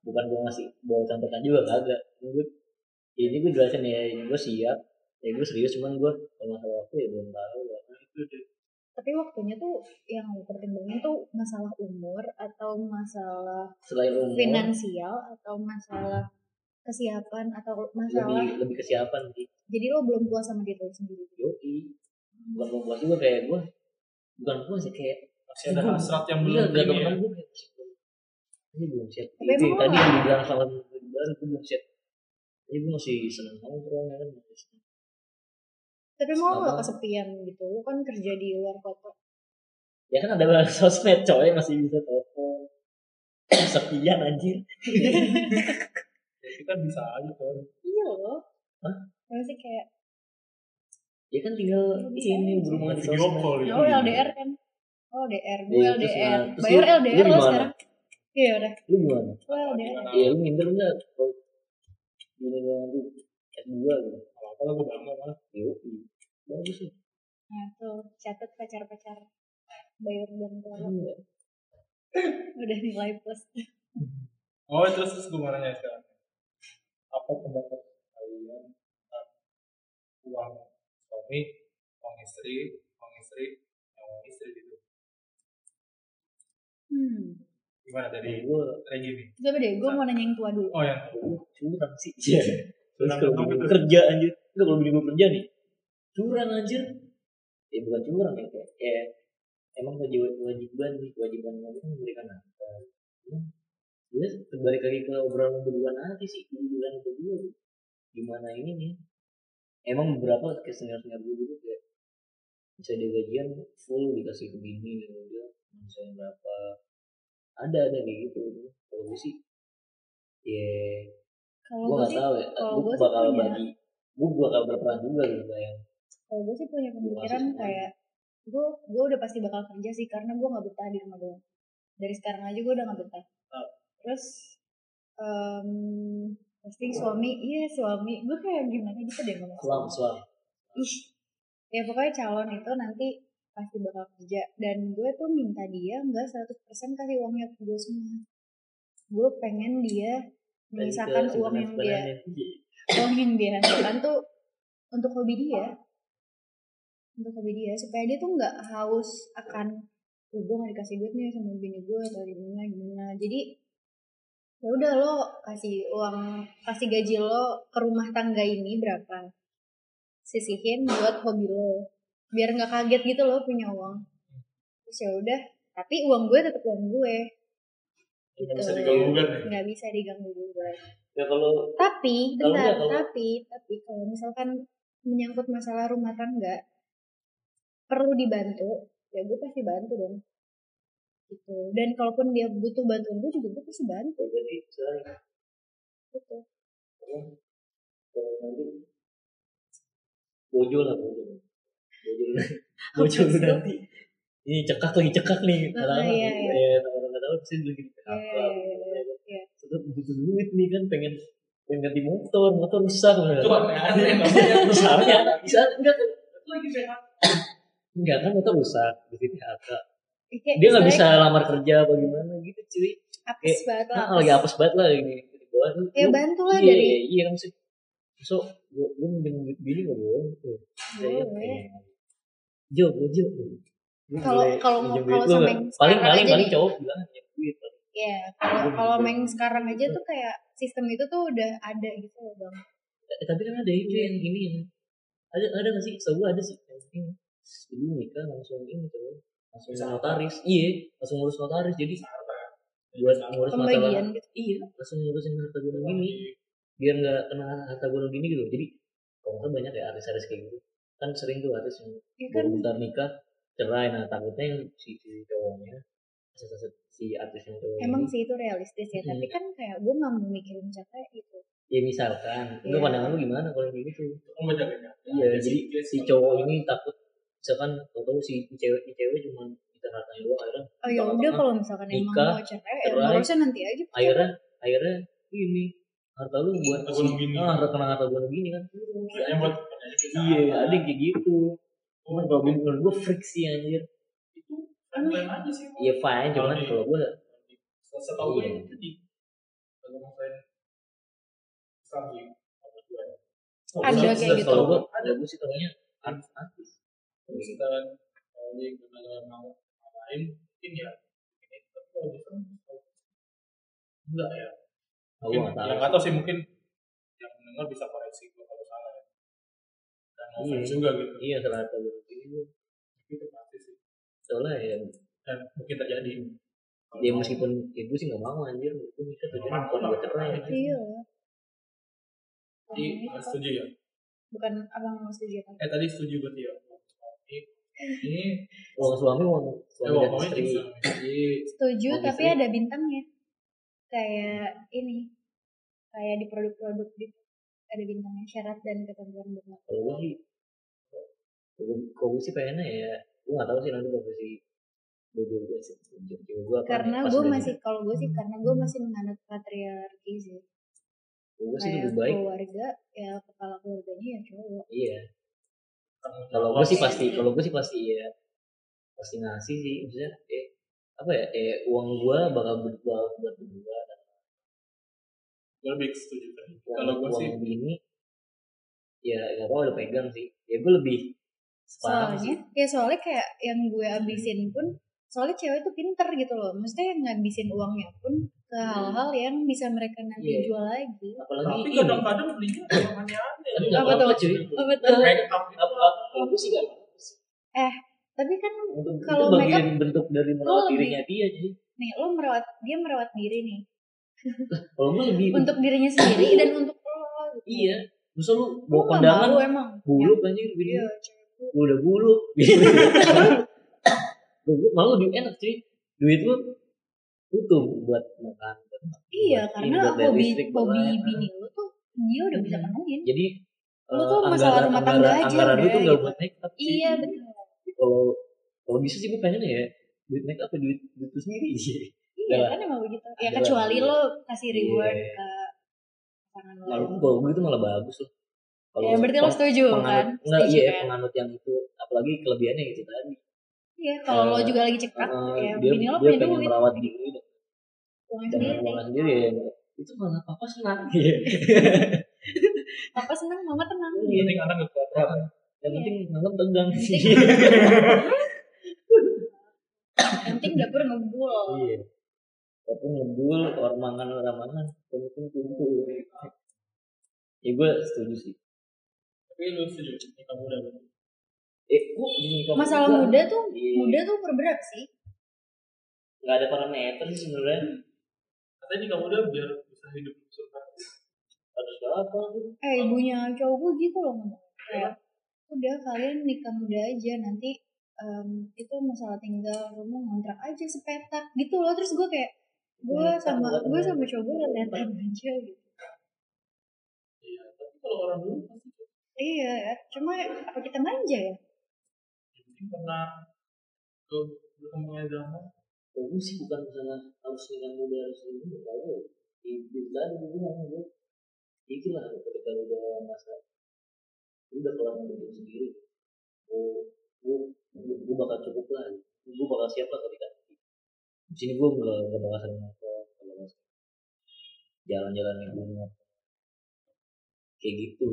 bukan gue ngasih bawa contekan juga kagak. Gue ini gue jelasin ya, ini gue siap, ya gue serius cuman gue kalau masalah waktu ya belum tahu. Itu deh. Tapi waktunya tuh yang lo pertimbangin tuh masalah umur atau masalah Selain umur, finansial atau masalah kesiapan atau masalah lebih lebih kesiapan sih. jadi lo belum puas sama diri lo sendiri Yoi. Bukan belum puas juga kayak gue, bukan puas sih kayak masih ada hasrat yang Iya, belum gak tau ya gue ini belum siap. Tapi Itu yang tadi yang dibilang sama gue baru gue belum siap. Ini gue masih seneng nongkrong ya kan. masih seneng. Tapi mau lo Sama. gak kesepian gitu lo kan kerja di luar kota Ya kan ada [laughs] sosmed coy masih bisa telepon. [coughs] Sepian anjir. [laughs] ya, kita bisa aja kan iya loh Hah? Apa sih kayak Ya kan tinggal Bisa ini berhubungan di sosmed. call ya. oh LDR kan oh LDR gue terus LDR bayar lu- LDR lu lo sekarang iya udah Lu gimana? lo LDR? Iya lu minder nggak? Kalau Ini gue nanti S2 gitu. apa lah gue bangga malah Yoi. Bagus sih. nah tuh catat pacar-pacar bayar dan keluar Iya. udah nilai plus [laughs] oh terus terus gue mau nanya sekarang apa pendapat kalian tentang uang suami uang istri uang istri yang uang istri gitu hmm gimana dari gue dari gini coba deh gue mau nanya yang tua dulu oh yang curang sih. Iya. Terus kalau kerja anjir. Enggak kalau bini gue kerja nih. Curang anjir. Ya bukan curang ya kayak, kayak emang kewajiban kewajiban nih kewajiban kami kan memberikan. Cuman gue balik lagi ke obrolan berdua nanti sih obrolan berdua. Gimana ini nih? Emang beberapa kayak senior senior gue dulu kayak bisa dia gajian full dikasih ke bini gitu dia misalnya berapa? Ada ada kayak gitu. Kalau gue sih ya kalau gue gak sih tahu ya. gue sih bakal bagi gue bakal berperan juga gitu kayak kalau gue sih punya pemikiran kayak gue gue udah pasti bakal kerja sih karena gue nggak betah di rumah doang dari sekarang aja gue udah nggak betah. Ah. terus em, pasti suami iya suami gue kayak gimana gitu deh ngomong. Suam suam ih ya pokoknya calon itu nanti pasti bakal kerja. Dan gue tuh minta dia nggak 100% kasih uangnya ke gue semua. Gue pengen dia menyisakan uang yang dia uang yang dia hasilkan tuh untuk hobi dia untuk hobi dia supaya dia tuh nggak haus akan gue gak dikasih duit nih sama bini gue atau gimana gimana. Jadi ya udah lo kasih uang kasih gaji lo ke rumah tangga ini berapa sisihin buat hobi lo biar nggak kaget gitu lo punya uang. Terus ya udah tapi uang gue tetap uang gue. Gitu. Nggak bisa diganggu gugat ya? nggak bisa diganggu gugat ya kalau tapi bentar kalau- tapi tapi kalau misalkan menyangkut masalah rumah tangga perlu dibantu ya gue pasti bantu dong gitu dan kalaupun dia butuh bantuan gue juga gue pasti bantu ya jadi misalnya gitu kalau nanti bojo lah bojo bojo bojo Apa lu sih? nanti ini cekak lagi cekak nih Ah, lama iya, iya. ya orang nggak tahu bisa lagi di PHK Iya, iya, iya, iya. terus butuh duit nih kan pengen pengen ganti motor motor rusak Itu aneh-aneh namanya. misalnya bisa enggak kan Lagi sehat. Enggak kan motor rusak di PHK Eh, kayak dia nggak bisa lamar kerja apa gimana gitu cuy. Apes banget lah nah, lagi apes. banget lah ini ya bantu lah iya, dari iya, iya kan sih so gue gue minjem duit bini nggak boleh. Pengen Jo, gue Jo. Kalau- kalau- kalau yang paling paling paling cowok bilang duit. ya kalau kalau main sekarang aja tuh kayak sistem itu tuh udah ada gitu loh bang. Eh, tapi kan ada itu yang ini yang ada ada nggak sih? Setahu gue ada sih yang ini. Jadi nikah langsung ini tuh langsung Bisa notaris. Iya, langsung ngurus notaris. Jadi buat ngurus masalah pembagian gitu. Iya langsung ngurusin harta gunung gini. Biar nggak kena harta gunung gini gitu. Jadi kalau nggak banyak ya artis-artis kayak gitu. Kan sering tuh artis yang ya kan? baru bentar nikah cerai. Nah takutnya yang si, si cowoknya si, si, si artis yang cowok emang sih itu realistis ya. Hmm. tapi kan kayak gue nggak mau mikirin capek gitu. Ya misalkan. Iya. lu pandangan lu gimana kalau kayak gitu? Jaga-jaga. iya jadi si cowok ini takut misalkan tahu si cewek si cewek cuma kita hartanya doang akhirnya oh ya udah kalau misalkan emang mau cerai ya cerai. ngurusnya nanti aja akhirnya akhirnya ini harta lu buat Harta gunung gini. ah harta kena harta gunung gini kan Kayaknya buat iya ada yang kayak gitu cuman kalau gue menurut gue freak sih anjir itu fine aja sih. Iya fine cuman Kalau kalau gue Setahu gue Iya. itu di agama saya Islam sih. Gue. Ada kayak gitu. kalau gue ada gue sih tahunya artis Terus kita kalau di mau lain mungkin ya ini tapi kalau di Islam enggak ya. Aku Mungkin nggak tahu. yang nggak tahu sih mungkin yang mendengar bisa koreksi kalau salah ya. Dan Iya. juga gitu. iya salah gunung gini Itu pasti sih. soalnya ya Dan mungkin terjadi. Kalau ya mau- meskipun ya gue sih nggak mau anjir gue nikah tujuannya bukan buat cerai iya Jadi itu setuju ya. bukan abang nggak setuju kan Eh tadi setuju berarti ya. Ini ini uang suami uang eh, suami wah, dan istri. Jadi setuju Bagi tapi istri. ada bintangnya. Kayak ini kayak di produk-produk gitu ada bintangnya syarat dan ketentuan berlaku kalau gue sih kalau gue- kalau sih pengennya ya gue nggak tahu sih nanti posisi bojo gue sih gue karena gue masih kalau gue sih karena gue masih menganut patriarki sih. Gue sih kayak lebih baik. keluarga ya kepala keluarganya ya cowok. Iya kalau gue sih Iya. pasti kalau gue sih pasti ya pasti ngasih sih maksudnya eh apa ya eh uang gue bakal buat buat berdua dan gue lebih setuju uang, Kalau gue uang sih bini ya nggak apa udah pegang sih. Ya gue lebih sepakat soalnya ya soalnya kayak yang gue abisin pun soalnya cewek tuh pinter gitu loh. Maksudnya ngabisin uangnya pun ke hal-hal yang bisa mereka nanti Iya. jual lagi. Apalagi tapi kadang-kadang belinya yang aneh-aneh. Apa tuh? cuy. Apa kalau gue sih apa-apa sih. tapi kan untuk Kalau itu bagian bentuk dari merawat lebih- dirinya dia jadi nih lo merawat dia merawat diri nih. Kalau gue lebih [laughs] untuk dirinya sendiri dan [coughs] untuk lo gitu. iya. Masa lu Lo bawa kondangan buluk anjir iya gini Lu udah buluk [laughs] malah lebih enak cuy. Duit lu utuh buat makan buat iya buat karena buat hobi listrik, hobi bini lo tuh dia udah bisa Hmm. penuhin. Jadi Lu eh, tuh masalah rumah tangga aja anggaran lu tuh nggak gitu. buat make up cuy. iya betul kalau kalau bisa sih gue pengen ya duit make up apa duit duit lu sendiri sih. Iya kan emang begitu. Ya kecuali lo kasih reward Iya. ke pasangan lo kalau kalau gue itu malah bagus loh. Ya berarti lo setuju kan? enggak iya kan? penganut yang itu apalagi kelebihannya itu tadi iya kalau lo Eh, juga lagi cekat Eh, ya dia bini lo dia punya pengen duit merawat diri dan uangnya dan sendiri ya itu malah papa senang Iya. [laughs] papa senang mama tenang Yang penting anak nggak kelaparan. yang Iya. penting malam tegang Penting. Yang penting dapur ngebul. iya tapi ngebul orang mangan orang mangan yang penting kumpul ya gue setuju sih Tapi lu setuju nikah muda berarti? eh kok ini kamu Masalah juga? muda tuh, Iya. muda tuh berberat sih. nggak ada parameter sih sebenarnya Katanya nikah muda biar bisa hidup surga. harus apa tuh Eh ibunya cowok gue gitu loh ngomong. Kayak udah kalian nikah muda aja nanti em, itu masalah tinggal rumah ngontrak aja sepetak gitu loh terus gue kayak gue Iya, sama gue sama cowok gue liatan aja gitu Iya, tapi kalau orang dulu pasti iya cuma apa kita manja ya karena ke berkembangnya zaman. Oh, gue sih bukan masalah harus nikah muda harus ini nggak tahu ya. Di tadi gue bilang gue itu lah ketika udah masa udah kelar hidup sendiri. Gue gue gue bakal cukup lah. Gue bakal siap lah ketika di sini gue nggak nggak bakal sering nongkrong nggak bakal jalan-jalan di gunung kayak gitu.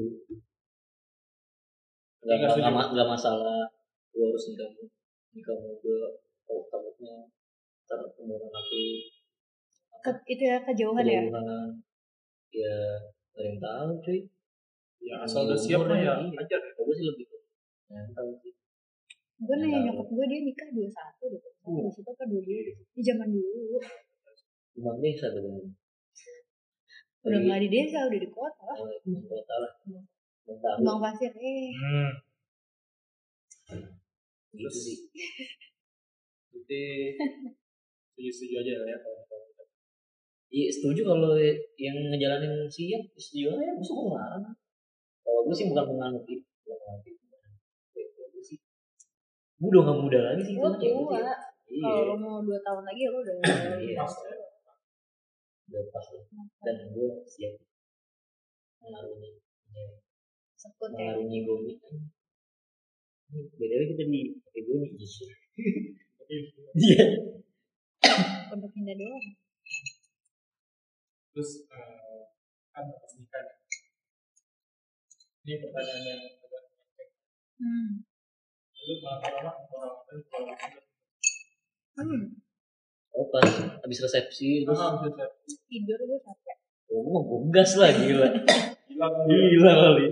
Nggak nggak masalah gue harus nikah nikah muda oh takutnya ntar umur anak lu Ke- itu ya kejauhan ya? Kejauhan. Ya nggak ada yang tahu cuy. Ya asal udah siap mah ya Iya. ajar. gue sih lebih ke mental sih gue nanya nyokap gue dia nikah dua satu deh dua satu apa dua dua di zaman dulu. Bang desa tuh kan udah nggak di desa udah di kota. Lah Oh, Bang kota lah. Tahu bang pasir eh. Hmm. Gitu sih. Berarti setuju-setuju aja lah ya kalau muda. Iya setuju kalau yang ngejalanin siap setuju aja gue suka ngelarang kalau gue sih bukan menganut itu bukan menganut itu. Gue sih gue udah gak muda lagi sih kayak gitu tua. ya. iya. Kalau lo mau dua tahun lagi lo udah Iya. udah pas lah. Dan gue siap. Mengarungi sekut ya mengarungi ini btw kita di pakai Goni Tapi iya. Untuk pindah doang. Terus eh, kan pas nikah nih. Ini pertanyaan yang agak hmm. lu orang hmm. oh pas habis resepsi terus? Ah, tidur gue capek. Oh, gue mau gas lah gila. Gila. Kali.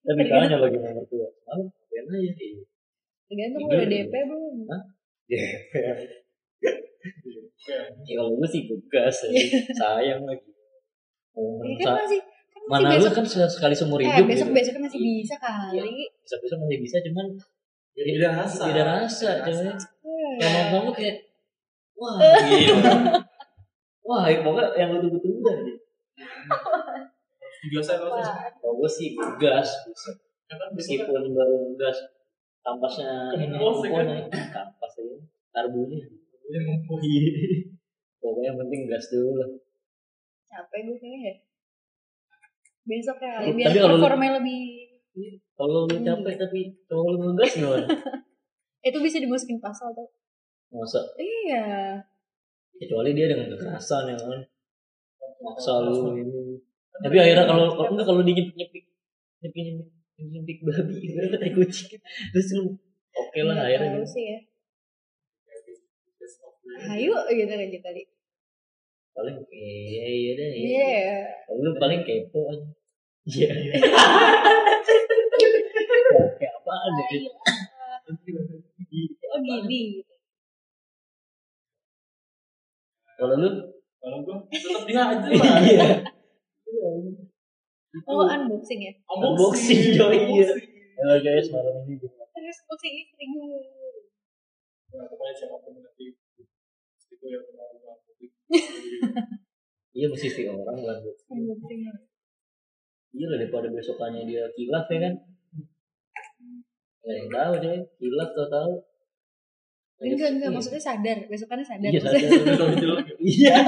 Tapi tanya lagi sama mertua? Malu ngapain aja iya tergantung Tidur. udah DP belum Hah? Oke. [laughs] ya kalau gue sih gue gas aja sayang lagi mau ya kan masih kan masih mana lu besok kan sekali seumur eh hidup besok gitu. besok masih bisa kali bisa besok masih bisa cuman jadi Beda rasa. beda rasa coy rasa. Eh, yang mau kamu kayak wah [laughs] gila wah pokoknya yang lu tunggu-tunggu dah [laughs] gitu. Biasa kalau gue sih gas bisa ya meskipun baru gas kampasnya ini ya kan? komposnya kampas ya karbunya. Dia ngumpul. pokoknya yang penting gas dulu lah. Capek gue kayaknya besok ya Tapi biar kalau lu- performanya lebih kalau lu capek tapi kalau lu ngegas gimana? [laughs] Itu bisa dimasukin pasal tuh masa? Iya. Kecuali dia dengan kekerasan ya kan. Maksa lu ini. Tapi akhirnya kalau kalau enggak kalau dia nyepik nyepik nyepik nyepik babi ibaratnya tai kucing. Terus lu oke lah Nggak akhirnya gitu. sih ya. Ayo gitu aja kali paling iya iya deh iya. Kalau lu paling kepo aja. Iya. Kayak apaan ya oh gini gitu. kalau lu? Kalau gua tetap dia aja lah. iya [laughs] oh unboxing ya? Unboxing, coy, [laughs] iya. Halo guys malam ini gue terus unboxing istri gue Ya, pokoknya siapa pun nanti. Itu yang kenal dengan [laughs] publik. iya mesti si orang kan unboxing. Iya lah daripada besokannya dia kilaf ya kan? Gak yang tahu coy. Kilaf tau tahu enggak. Enggak maksudnya sadar. Besokannya sadar. Iya sadar. Ya. iya.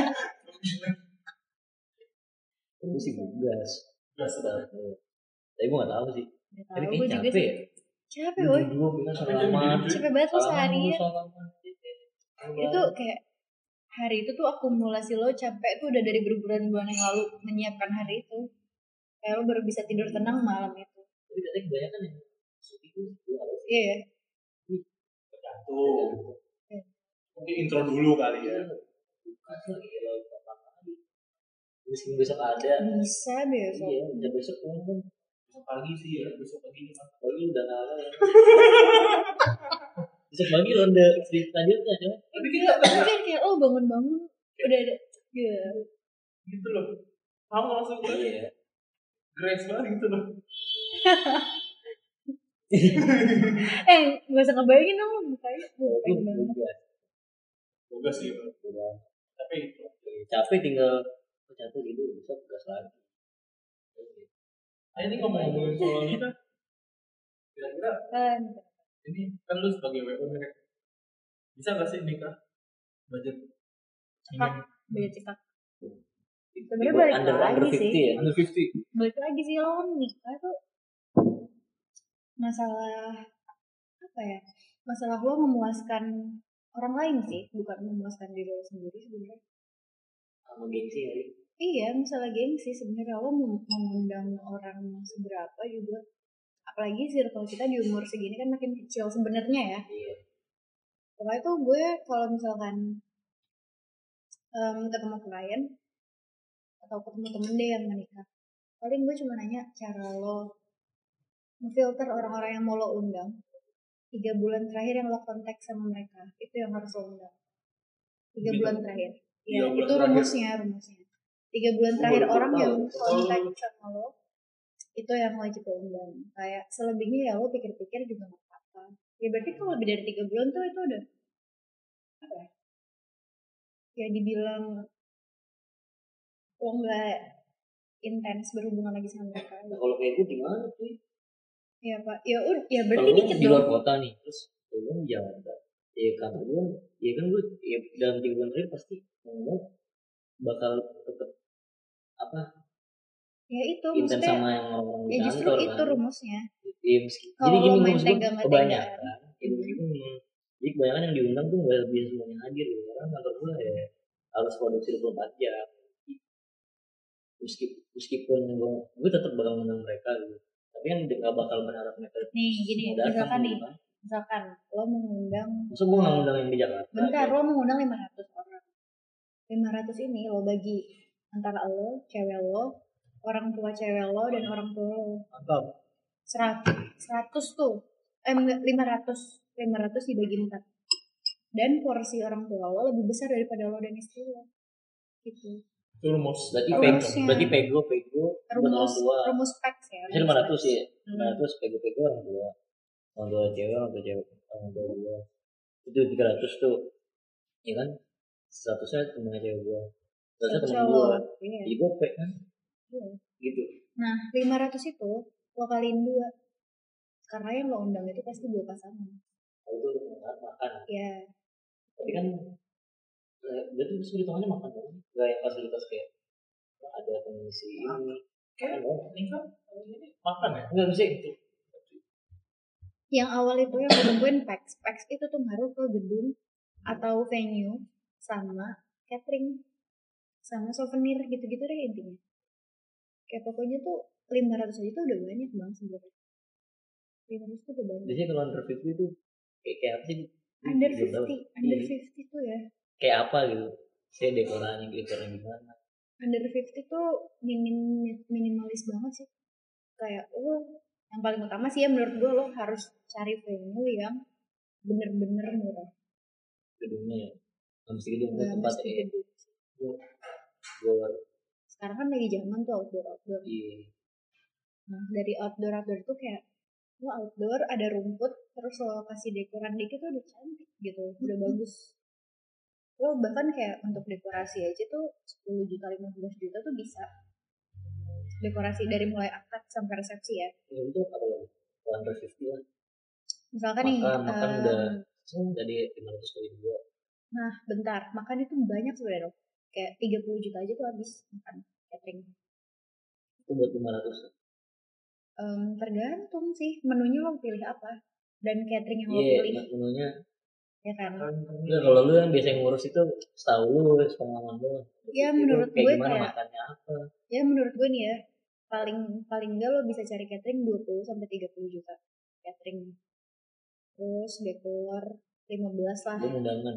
Gue sih Gas. tapi gue gak tahu sih. Nggak tapi tahu, kayaknya juga capek sih. ya. Capek kita Capek banget lo seharian. salaman itu kayak hari itu tuh akumulasi lo capek tuh udah dari berbulan-bulan yang lalu menyiapkan hari itu. Kayak lo baru bisa tidur tenang malam itu. Tapi katanya kebanyakan yang itu iya. Ya Tergantung. Mungkin intro dulu kali ya. Bukan sih, gila, kapan lagi. Meskipun besok ada, Bisa besok. iya, udah besok kan Besok pagi sih ya, besok pagi cuma. pagi udah kalah ya. [laughs] besok pagi ronde selanjutnya ya. Tapi kita Tapi kan kayak oh bangun-bangun udah ada. Ya. gitu loh. Kamu langsung ke Iya. grace banget gitu loh. [laughs] Eh gak usah ngebayangin dong mukanya. Pengen banget. Boga sih. Tapi capek tinggal oh, capek tidur besok gas lagi. Ah, ini ngomong-ngomongin soal nikah. Kira-kira Kan. ini kan lu sebagai WO nih Rek. Bisa gak sih nikah? Budget. Cekak. Beda cekak. Sebenarnya Sebenarnya balik under, lagi under 50 sih. ya. Under 50. Balik lagi sih lo nikah tuh masalah apa ya? Masalah lo memuaskan orang lain sih, bukan memuaskan diri lo sendiri sebenarnya. Sama gengsi kali. Iya, masalah gengsi sebenarnya lo mengundang orang seberapa juga. Apalagi circle kita di umur segini kan makin kecil sebenarnya ya. Iya. Pokoknya tuh gue kalau misalkan em, ketemu klien atau ketemu temen deh yang menikah, paling gue cuma nanya cara lo ngefilter orang-orang yang mau lo undang. Tiga bulan terakhir yang lo kontak sama mereka, itu yang harus lo undang. Tiga bulan terakhir. Ya, bulan itu terakhir. rumusnya, rumusnya. Tiga bulan Oh, terakhir orang yang Betul. kontak sama lo, itu yang wajib lo undang. Kayak selebihnya ya lo pikir-pikir juga gak apa-apa. Ya berarti kalau lebih dari tiga bulan tuh itu udah apa ya? Ya dibilang lo nggak intens berhubungan lagi sama mereka. Nah, kalau kayak gue gimana sih? Ya pak, ya udah, ya Kalau berarti dikit di luar dong. kota nih, terus di Jakarta. Ya kantor gue, ya kan gue ya dalam tiga bulan terakhir pasti mau bakal tetap apa Ya itu intens sama yang di Ya justru kantor itu kan. rumusnya. Iya, meski, jadi gini main tega kebanyakan. Ya, Hmm. jadi kebanyakan yang diundang tuh nggak bisa semuanya hadir gitu. Karena kantor gue ya harus produksi 24 jam. Meskipun, meskipun gue, gue tetap bakal ngundang mereka gitu. Tapi kan nggak bakal berharap mereka Nih gini, misalkan nih, gitu kan. Misalkan lo mengundang Masa gue ngundang yang di Jakarta? Bentar, gitu. lo mengundang 500 orang. 500 ini lo bagi antara lo, cewek lo, orang tua cewek lo, dan orang tua lo. Mantap. 100, 100 tuh. Eh, enggak, 500. 500 dibagi 4. Dan porsi orang tua lo lebih besar daripada lo dan istri lo. Gitu. Itu rumus. Berarti pego, berarti pego, pego buat orang Rumus, tua. rumus peks ya. Rumus 500 peks. ya, Hmm. 500 pego, pego orang tua. Orang tua cewek, orang tua cewek, orang tua gua. Itu 300 tuh, ya kan? 100 nya temennya cewek gua. 100 nya temen gua. Iya. Jadi gope kan? Iya. Gitu. Nah, 500 itu lo kaliin dua. Karena yang lo undang itu pasti dua pasangan. Kalau itu untuk makan, makan. Ya, Tapi kan, eh, berarti itu hitungannya makan dong. Gak yang fasilitas kayak ada pengisi ini. Kan dong. ini makan ya? Enggak bisa itu. Yang awal itu yang gue tungguin PAX. PAX itu tuh ngaruh ke gedung atau venue sama catering sama souvenir gitu-gitu deh intinya. Kayak pokoknya tuh 500 aja tuh udah banyak bang sebenarnya. 500 tuh udah banyak. Biasanya kalau under 50 itu kayak, kayak apa sih? Under Belum tahu. 50, under Iya. 50 tuh ya. Kayak apa gitu? Saya dekoranya, dekornya gimana? Under 50 tuh minim minimalis banget sih. Kayak oh yang paling utama sih ya menurut gue lo harus cari venue yang bener-bener murah. gedungnya ya nggak mesti gedung Gak tempat mesti ya gue Sekarang kan lagi zaman tuh outdoor outdoor. di Nah, dari outdoor outdoor tuh kayak lo outdoor ada rumput terus lo kasih dekoran dikit tuh udah cantik gitu, udah bagus. Lo bahkan kayak untuk dekorasi aja tuh 10 juta 15 juta tuh bisa. Dekorasi dari mulai akad sampai resepsi ya. ya itu apa lagi under 50 lah Misalkan nih makan makan em, udah tadi 500 kali dua. Nah bentar, makan itu banyak sebenarnya loh. Kayak 30 juta aja tuh habis makan catering. itu buat 500 Em, tergantung sih menunya lo pilih apa dan catering yang lo iya pilih. menunya. Ya kan. ya kalau lu yang biasa ngurus itu setahu lu pengalaman lu. Ya, Itu menurut kayak gue gimana kayak- makannya apa? ya menurut gue nih ya paling paling enggak lo bisa cari catering 20 sampai 30 juta catering terus dekor 15 lah. Lu undangan.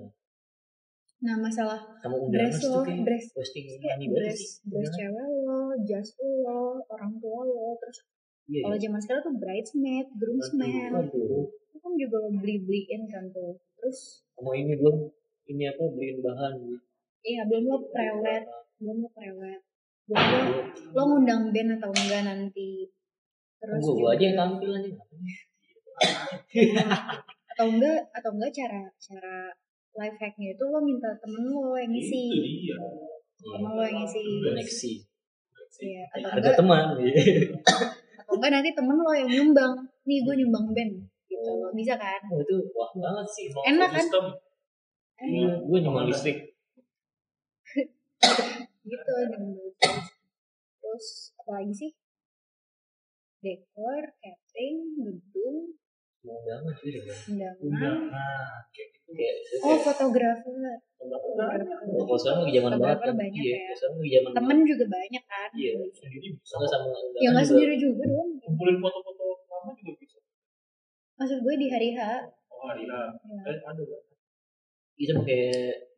Nah masalah undangan dress lo dress posting dress dress Undangan. cewek lo jas lo orang tua lo terus iya kalau iya. zaman sekarang tuh bridesmaid groomsmaid Waduh. itu kan juga lo beli beliin kan tuh. Terus sama ini belum? Ini apa beliin bahan? Iya belum lo prewed belum lo prewed. Belum lo lo ngundang band atau enggak nanti. Terus gue aja yang tampil aja atau enggak atau enggak cara cara life hacknya itu lo minta temen lo yang itu ngisi dia. Temen lo yang ngisi. Koneksi. Iya, atau harga enggak teman. Atau enggak nanti temen lo yang nyumbang. Nih gue nyumbang band. Gitu. Bisa kan? Oh, itu wah banget sih Enak kan? sistem. Iya gue nyumbang listrik. Gitu nyumbang. Terus apa lagi sih? Dekor catering gedung banget sih udah undangan? Kayak gitu. Kayak oh fotografer. Oh, kalau sekarang lagi zaman banget Fotografer kan. banyak iya ya. sekarang lagi zaman temen juga banyak kan. Iya. sendiri bisa. sama sama undangan ya nggak juga. sendiri juga dong. Kumpulin foto-foto lama juga bisa. Maksud gue di hari H. Oh hari ya ya. eh ada Bang. kita pakai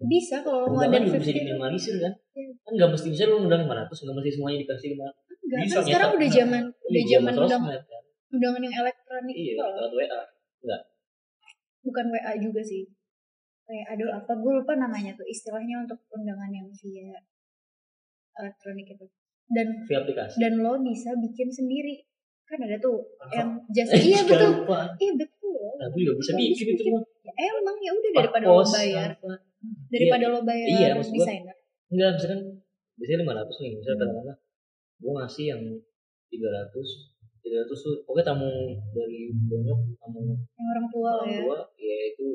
bisa kalau mau undangan ada juga bisa 50 diminimalisir kan? Iya. kan nggak mesti bisa lu undang 500 nggak mesti semuanya dikasih 500 enggak Bisa, kan sekarang bisa. udah zaman udah Iya, zaman undang undangan yang elektronik iya loh. lewat WA bukan WA juga sih. Kayak aduh apa gue lupa namanya tuh istilahnya untuk undangan yang via elektronik itu. Dan via aplikasi. dan lo bisa bikin sendiri. Kan ada tuh Mantap. yang just [laughs] iya Jangan betul. iya betul. Nah, gue juga bisa Lo bikin itu mah. ya, emang ya udah daripada lo bayar. apa. daripada lo bayar Iya, desainer. Enggak, misalkan biasanya 500 nih, misalnya Hmm. kadang-kadang gue ngasih yang 300 300 tuh pokoknya tamu dari bonyok tamu yang orang tua orang ya tua ya itu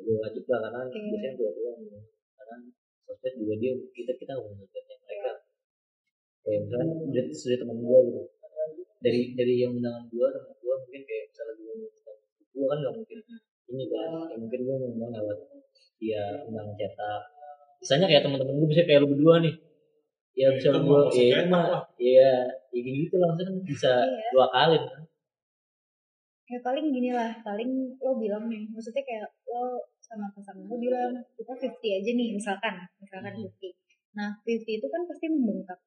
udah wajib lah karena Iya. biasanya tua tua gitu. karena sosmed juga dia kita kita ngomongin sosmednya mereka kayak misalnya dia sudah teman gue gitu dari dari yang undangan gue teman gue mungkin kayak misalnya gue gue kan nggak mungkin ini kan ya mungkin gue ngundang lewat dia undangan cetak misalnya kayak teman-teman gue bisa kayak lu berdua nih ya bisa masih ya itu mah ya ya kayak gitu kan bisa Iya. dua kali. Kan ya paling gini lah paling lo bilang nih maksudnya kayak lo sama pasangan lo bilang kita 50 aja nih misalkan misalkan Hmm. 50 nah 50 itu kan pasti membengkak.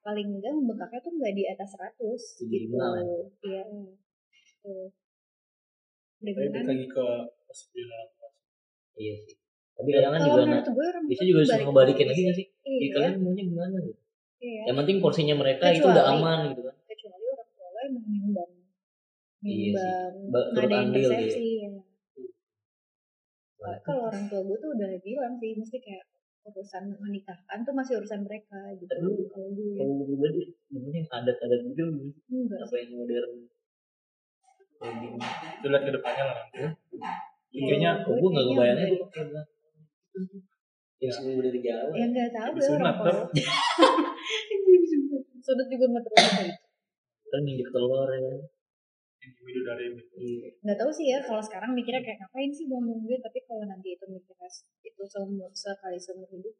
Paling enggak membengkaknya tuh enggak di atas 100 Jadi gitu. lah. iya. Tuh. Dengan lagi ke iya sih tapi kadang kan juga orang bisa juga balik ngebalikin lagi lagi gak sih. ya iya. kalian maunya gimana gitu? Iya. Yang penting porsinya mereka itu Kecuali- udah aman gitu kan. kecuali orang tua lo emang nyumbang Iya sih. nyumbang andil gitu resepsi ya. Kalau orang tua gue tuh udah bilang sih mesti kayak urusan menikahkan tuh masih urusan mereka gitu Tapi kalau gue. kalau gue pribadi yang adat-adat gitu enggak apa yang modern? Kayak gini. Itu lihat ke depannya lah. Kayaknya kok gue nggak kebayangnya tuh yang semua dari Jawa ya nggak tahu ya orang sunat, lo. [laughs] sudut juga nggak terlalu kan injek telur ya kan? Individu dari iya. Nggak tahu sih ya kalau sekarang mikirnya kayak ngapain sih buang duit tapi kalau nanti itu mikirnya itu seumur sekali seumur hidup.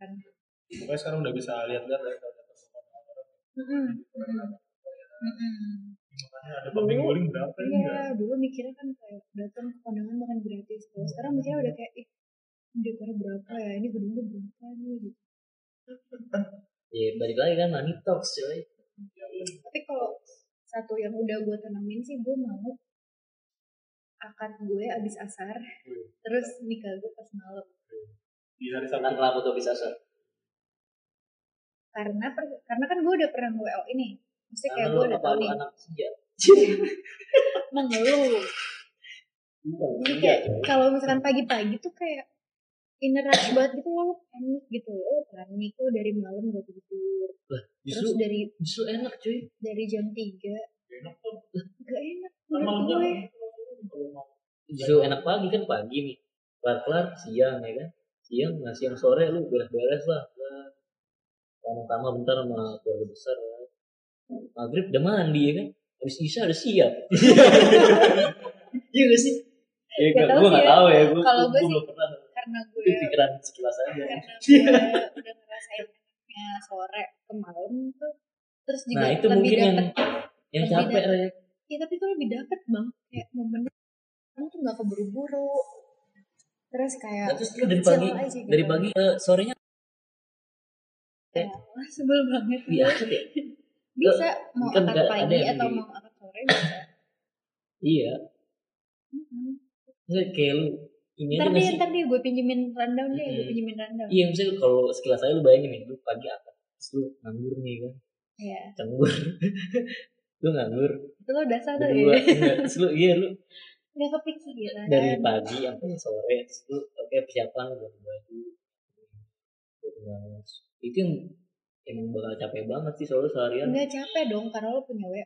Kan. Pokoknya sekarang udah bisa lihat-lihat ya kalau Mm-mm. Mm-mm. Mm-mm. Makanya ada bowling berapa ini Iya, dulu mikirnya kan kayak datang ke kondangan makan gratis. Kalau sekarang mikirnya udah kayak, ih, dekornya berapa ya? Ini gedungnya berapa nih? Gitu. ya balik lagi kan money talks coy Tapi kalau satu yang udah gue tanamin sih, gue mau akad gue abis asar, terus nikah gue pas malam. di hari Sabtu kelapa tuh bisa ser Karena per- karena kan gue udah pernah WO ini. Mesti kayak gue udah lu nih, anak senja. [laughs] Mengeluh. Jadi kayak coy. kalau misalkan pagi-pagi tuh kayak inner rush banget gitu lo panik gitu. Lo panik lo dari malam gak tidur. Justru terus dari justru enak cuy. dari jam 3 enak tuh gak enak kan malam menurut gue. mau. Justru enak pagi kan pagi nih. Kelar kelar siang ya kan? Siang nah siang sore lu beres beres lah pertama bentar sama keluarga besar ya. Maghrib udah mandi ya kan. Habis isya udah siap. [laughs] Iya. Gak sih? Ya Gak tau gue gak ya. tahu ya gue Kalau gue sih- belum pernah karena gue itu pikiran sekilas aja. karena gue [laughs] udah ngerasain sore ke malam tuh terus juga nah itu lebih mungkin yang dapet yang lebih capek dapet. ya ya tapi itu lebih dapet bang. Kayak momennya kamu tuh nggak keburu-buru. Terus kayak Nah, terus lu dari pagi aja gitu. dari pagi ke sorenya Wah, [laughs] sebel banget. Iya ya? Bisa mau kan angkat pagi atau mau angkat sore bisa. Iya. Nggak kayak lu ini ntar deh sih? ntar deh gue pinjemin rundown deh gue Mm-mm. pinjemin rundown. Iya misalnya kalau sekilas saya lu bayangin nih lu pagi apa? Terus lu nganggur nih kan? Iya. canggur [laughs] lu nganggur. Itu lo udah sadar ya? Terus lu iya lu nggak kepikiran. dari pagi sampai sore terus lu oke persiapan buat baju buat itu yang emang bakal capek banget sih soalnya seharian. Nggak capek dong karena lo punya wo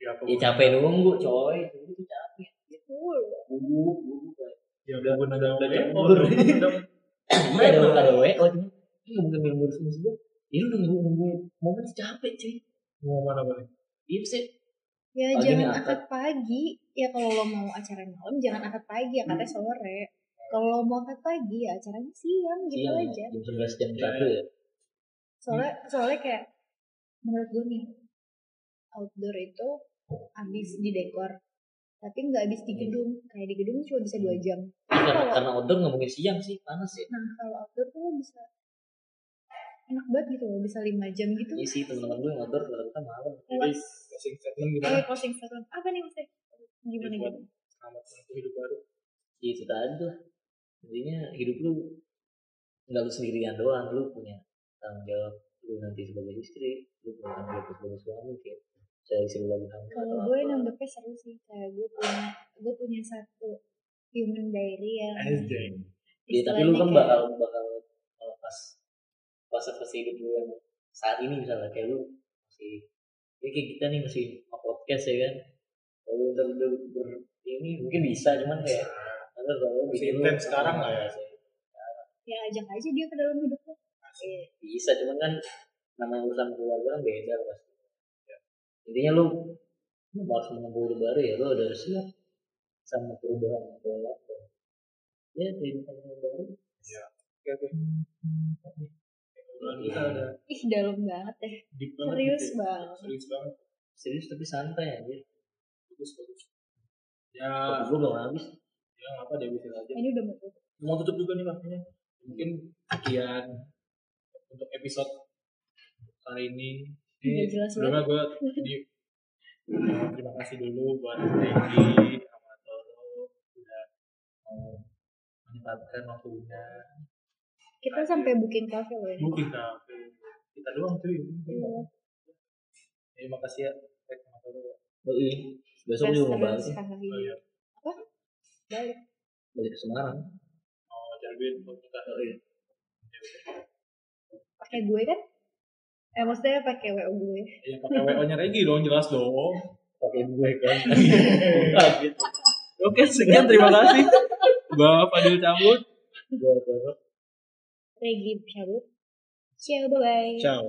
Ya, ya capek nunggu coy. Itu capek. Full. bubuk bubuk kayak Ya udah udah udah udah Lembur. udah iya ada ada WO cuma ini nggak mungkin ngurus ngurus gue ya lu nunggu nunggu momen capek cuy. Mau mana boleh? iya sih. Ya Pagi jangan akad. akad pagi. Ya kalau lo mau acara malam jangan akad pagi. Ya Hmm. akadnya sore. Kalau lo mau akad pagi ya acaranya siang gitu siang aja. jam sebelas jam Iya. satu ya soalnya soalnya kayak menurut gue nih outdoor itu habis di dekor tapi nggak habis di Hmm. gedung. Kayak di gedung cuma bisa dua jam. Karena kalau karena outdoor nggak mungkin siang sih panas ya. Nah kalau outdoor tuh lo bisa enak banget gitu loh bisa lima jam gitu. Iya sih teman-teman gue yang outdoor rata-rata malam. Jadi closing statement gimana? eh closing statement. Apa nih mas gimana gitu Selamat menempuh hidup baru. Ya, itu tadi lah intinya hidup lu nggak lu sendirian doang lu punya tanggung jawab lu nanti sebagai istri lu punya tanggung jawab sebagai suami kayak saya istri lu lagi hamil kalau gue nanggepnya seru sih kayak gue punya gue punya satu human diary yang. Ya, tapi lu kan kayak- bakal bakal kalau pas fase fase hidup lu yang saat ini misalnya kayak lu masih ya kayak kita nih masih podcast ya kan kalau udah udah ber- ini mungkin bisa cuman kayak kalau bikin lu- intens sekarang lah ya. ya ajak aja dia ke dalam hidup lo Iya, bisa cuman kan namanya urusan keluarga kan beda pasti intinya lu lu harus menempuh hidup baru ya lu udah harus siap sama perubahan pola ya kehidupan yang baru Oke oke. Kita ada ih dalam banget deh deep banget. serius gitu ya. banget Serius banget. serius tapi santai aja Bagus bagus. Ya, gua belum habis ya nggak apa dihabisin aja. ini udah mau tutup Mau tutup juga nih waktunya. Mungkin sekian untuk episode kali ini. Nggak Ini jelas sebelumnya gue di mau terima kasih dulu buat Regi sama Toro udah mau menyempatkan waktunya. Kita sampai booking cafe loh ini booking kafe kita doang cuy. Iya. terima kasih ya Reg sama Toro oh iya besok juga mau balik. Oh iya. balik balik ke Semarang. Mau cari duit buat kita. Oh iya pakai gue kan eh maksudnya pakai wo gue Iya pakai WO nya Regi dong jelas dong. pakai gue kan [laughs] Gitu. Oke sekian terima kasih. Gua Fadil cabut. gue terus Regi cabut ciao bye bye Ciao.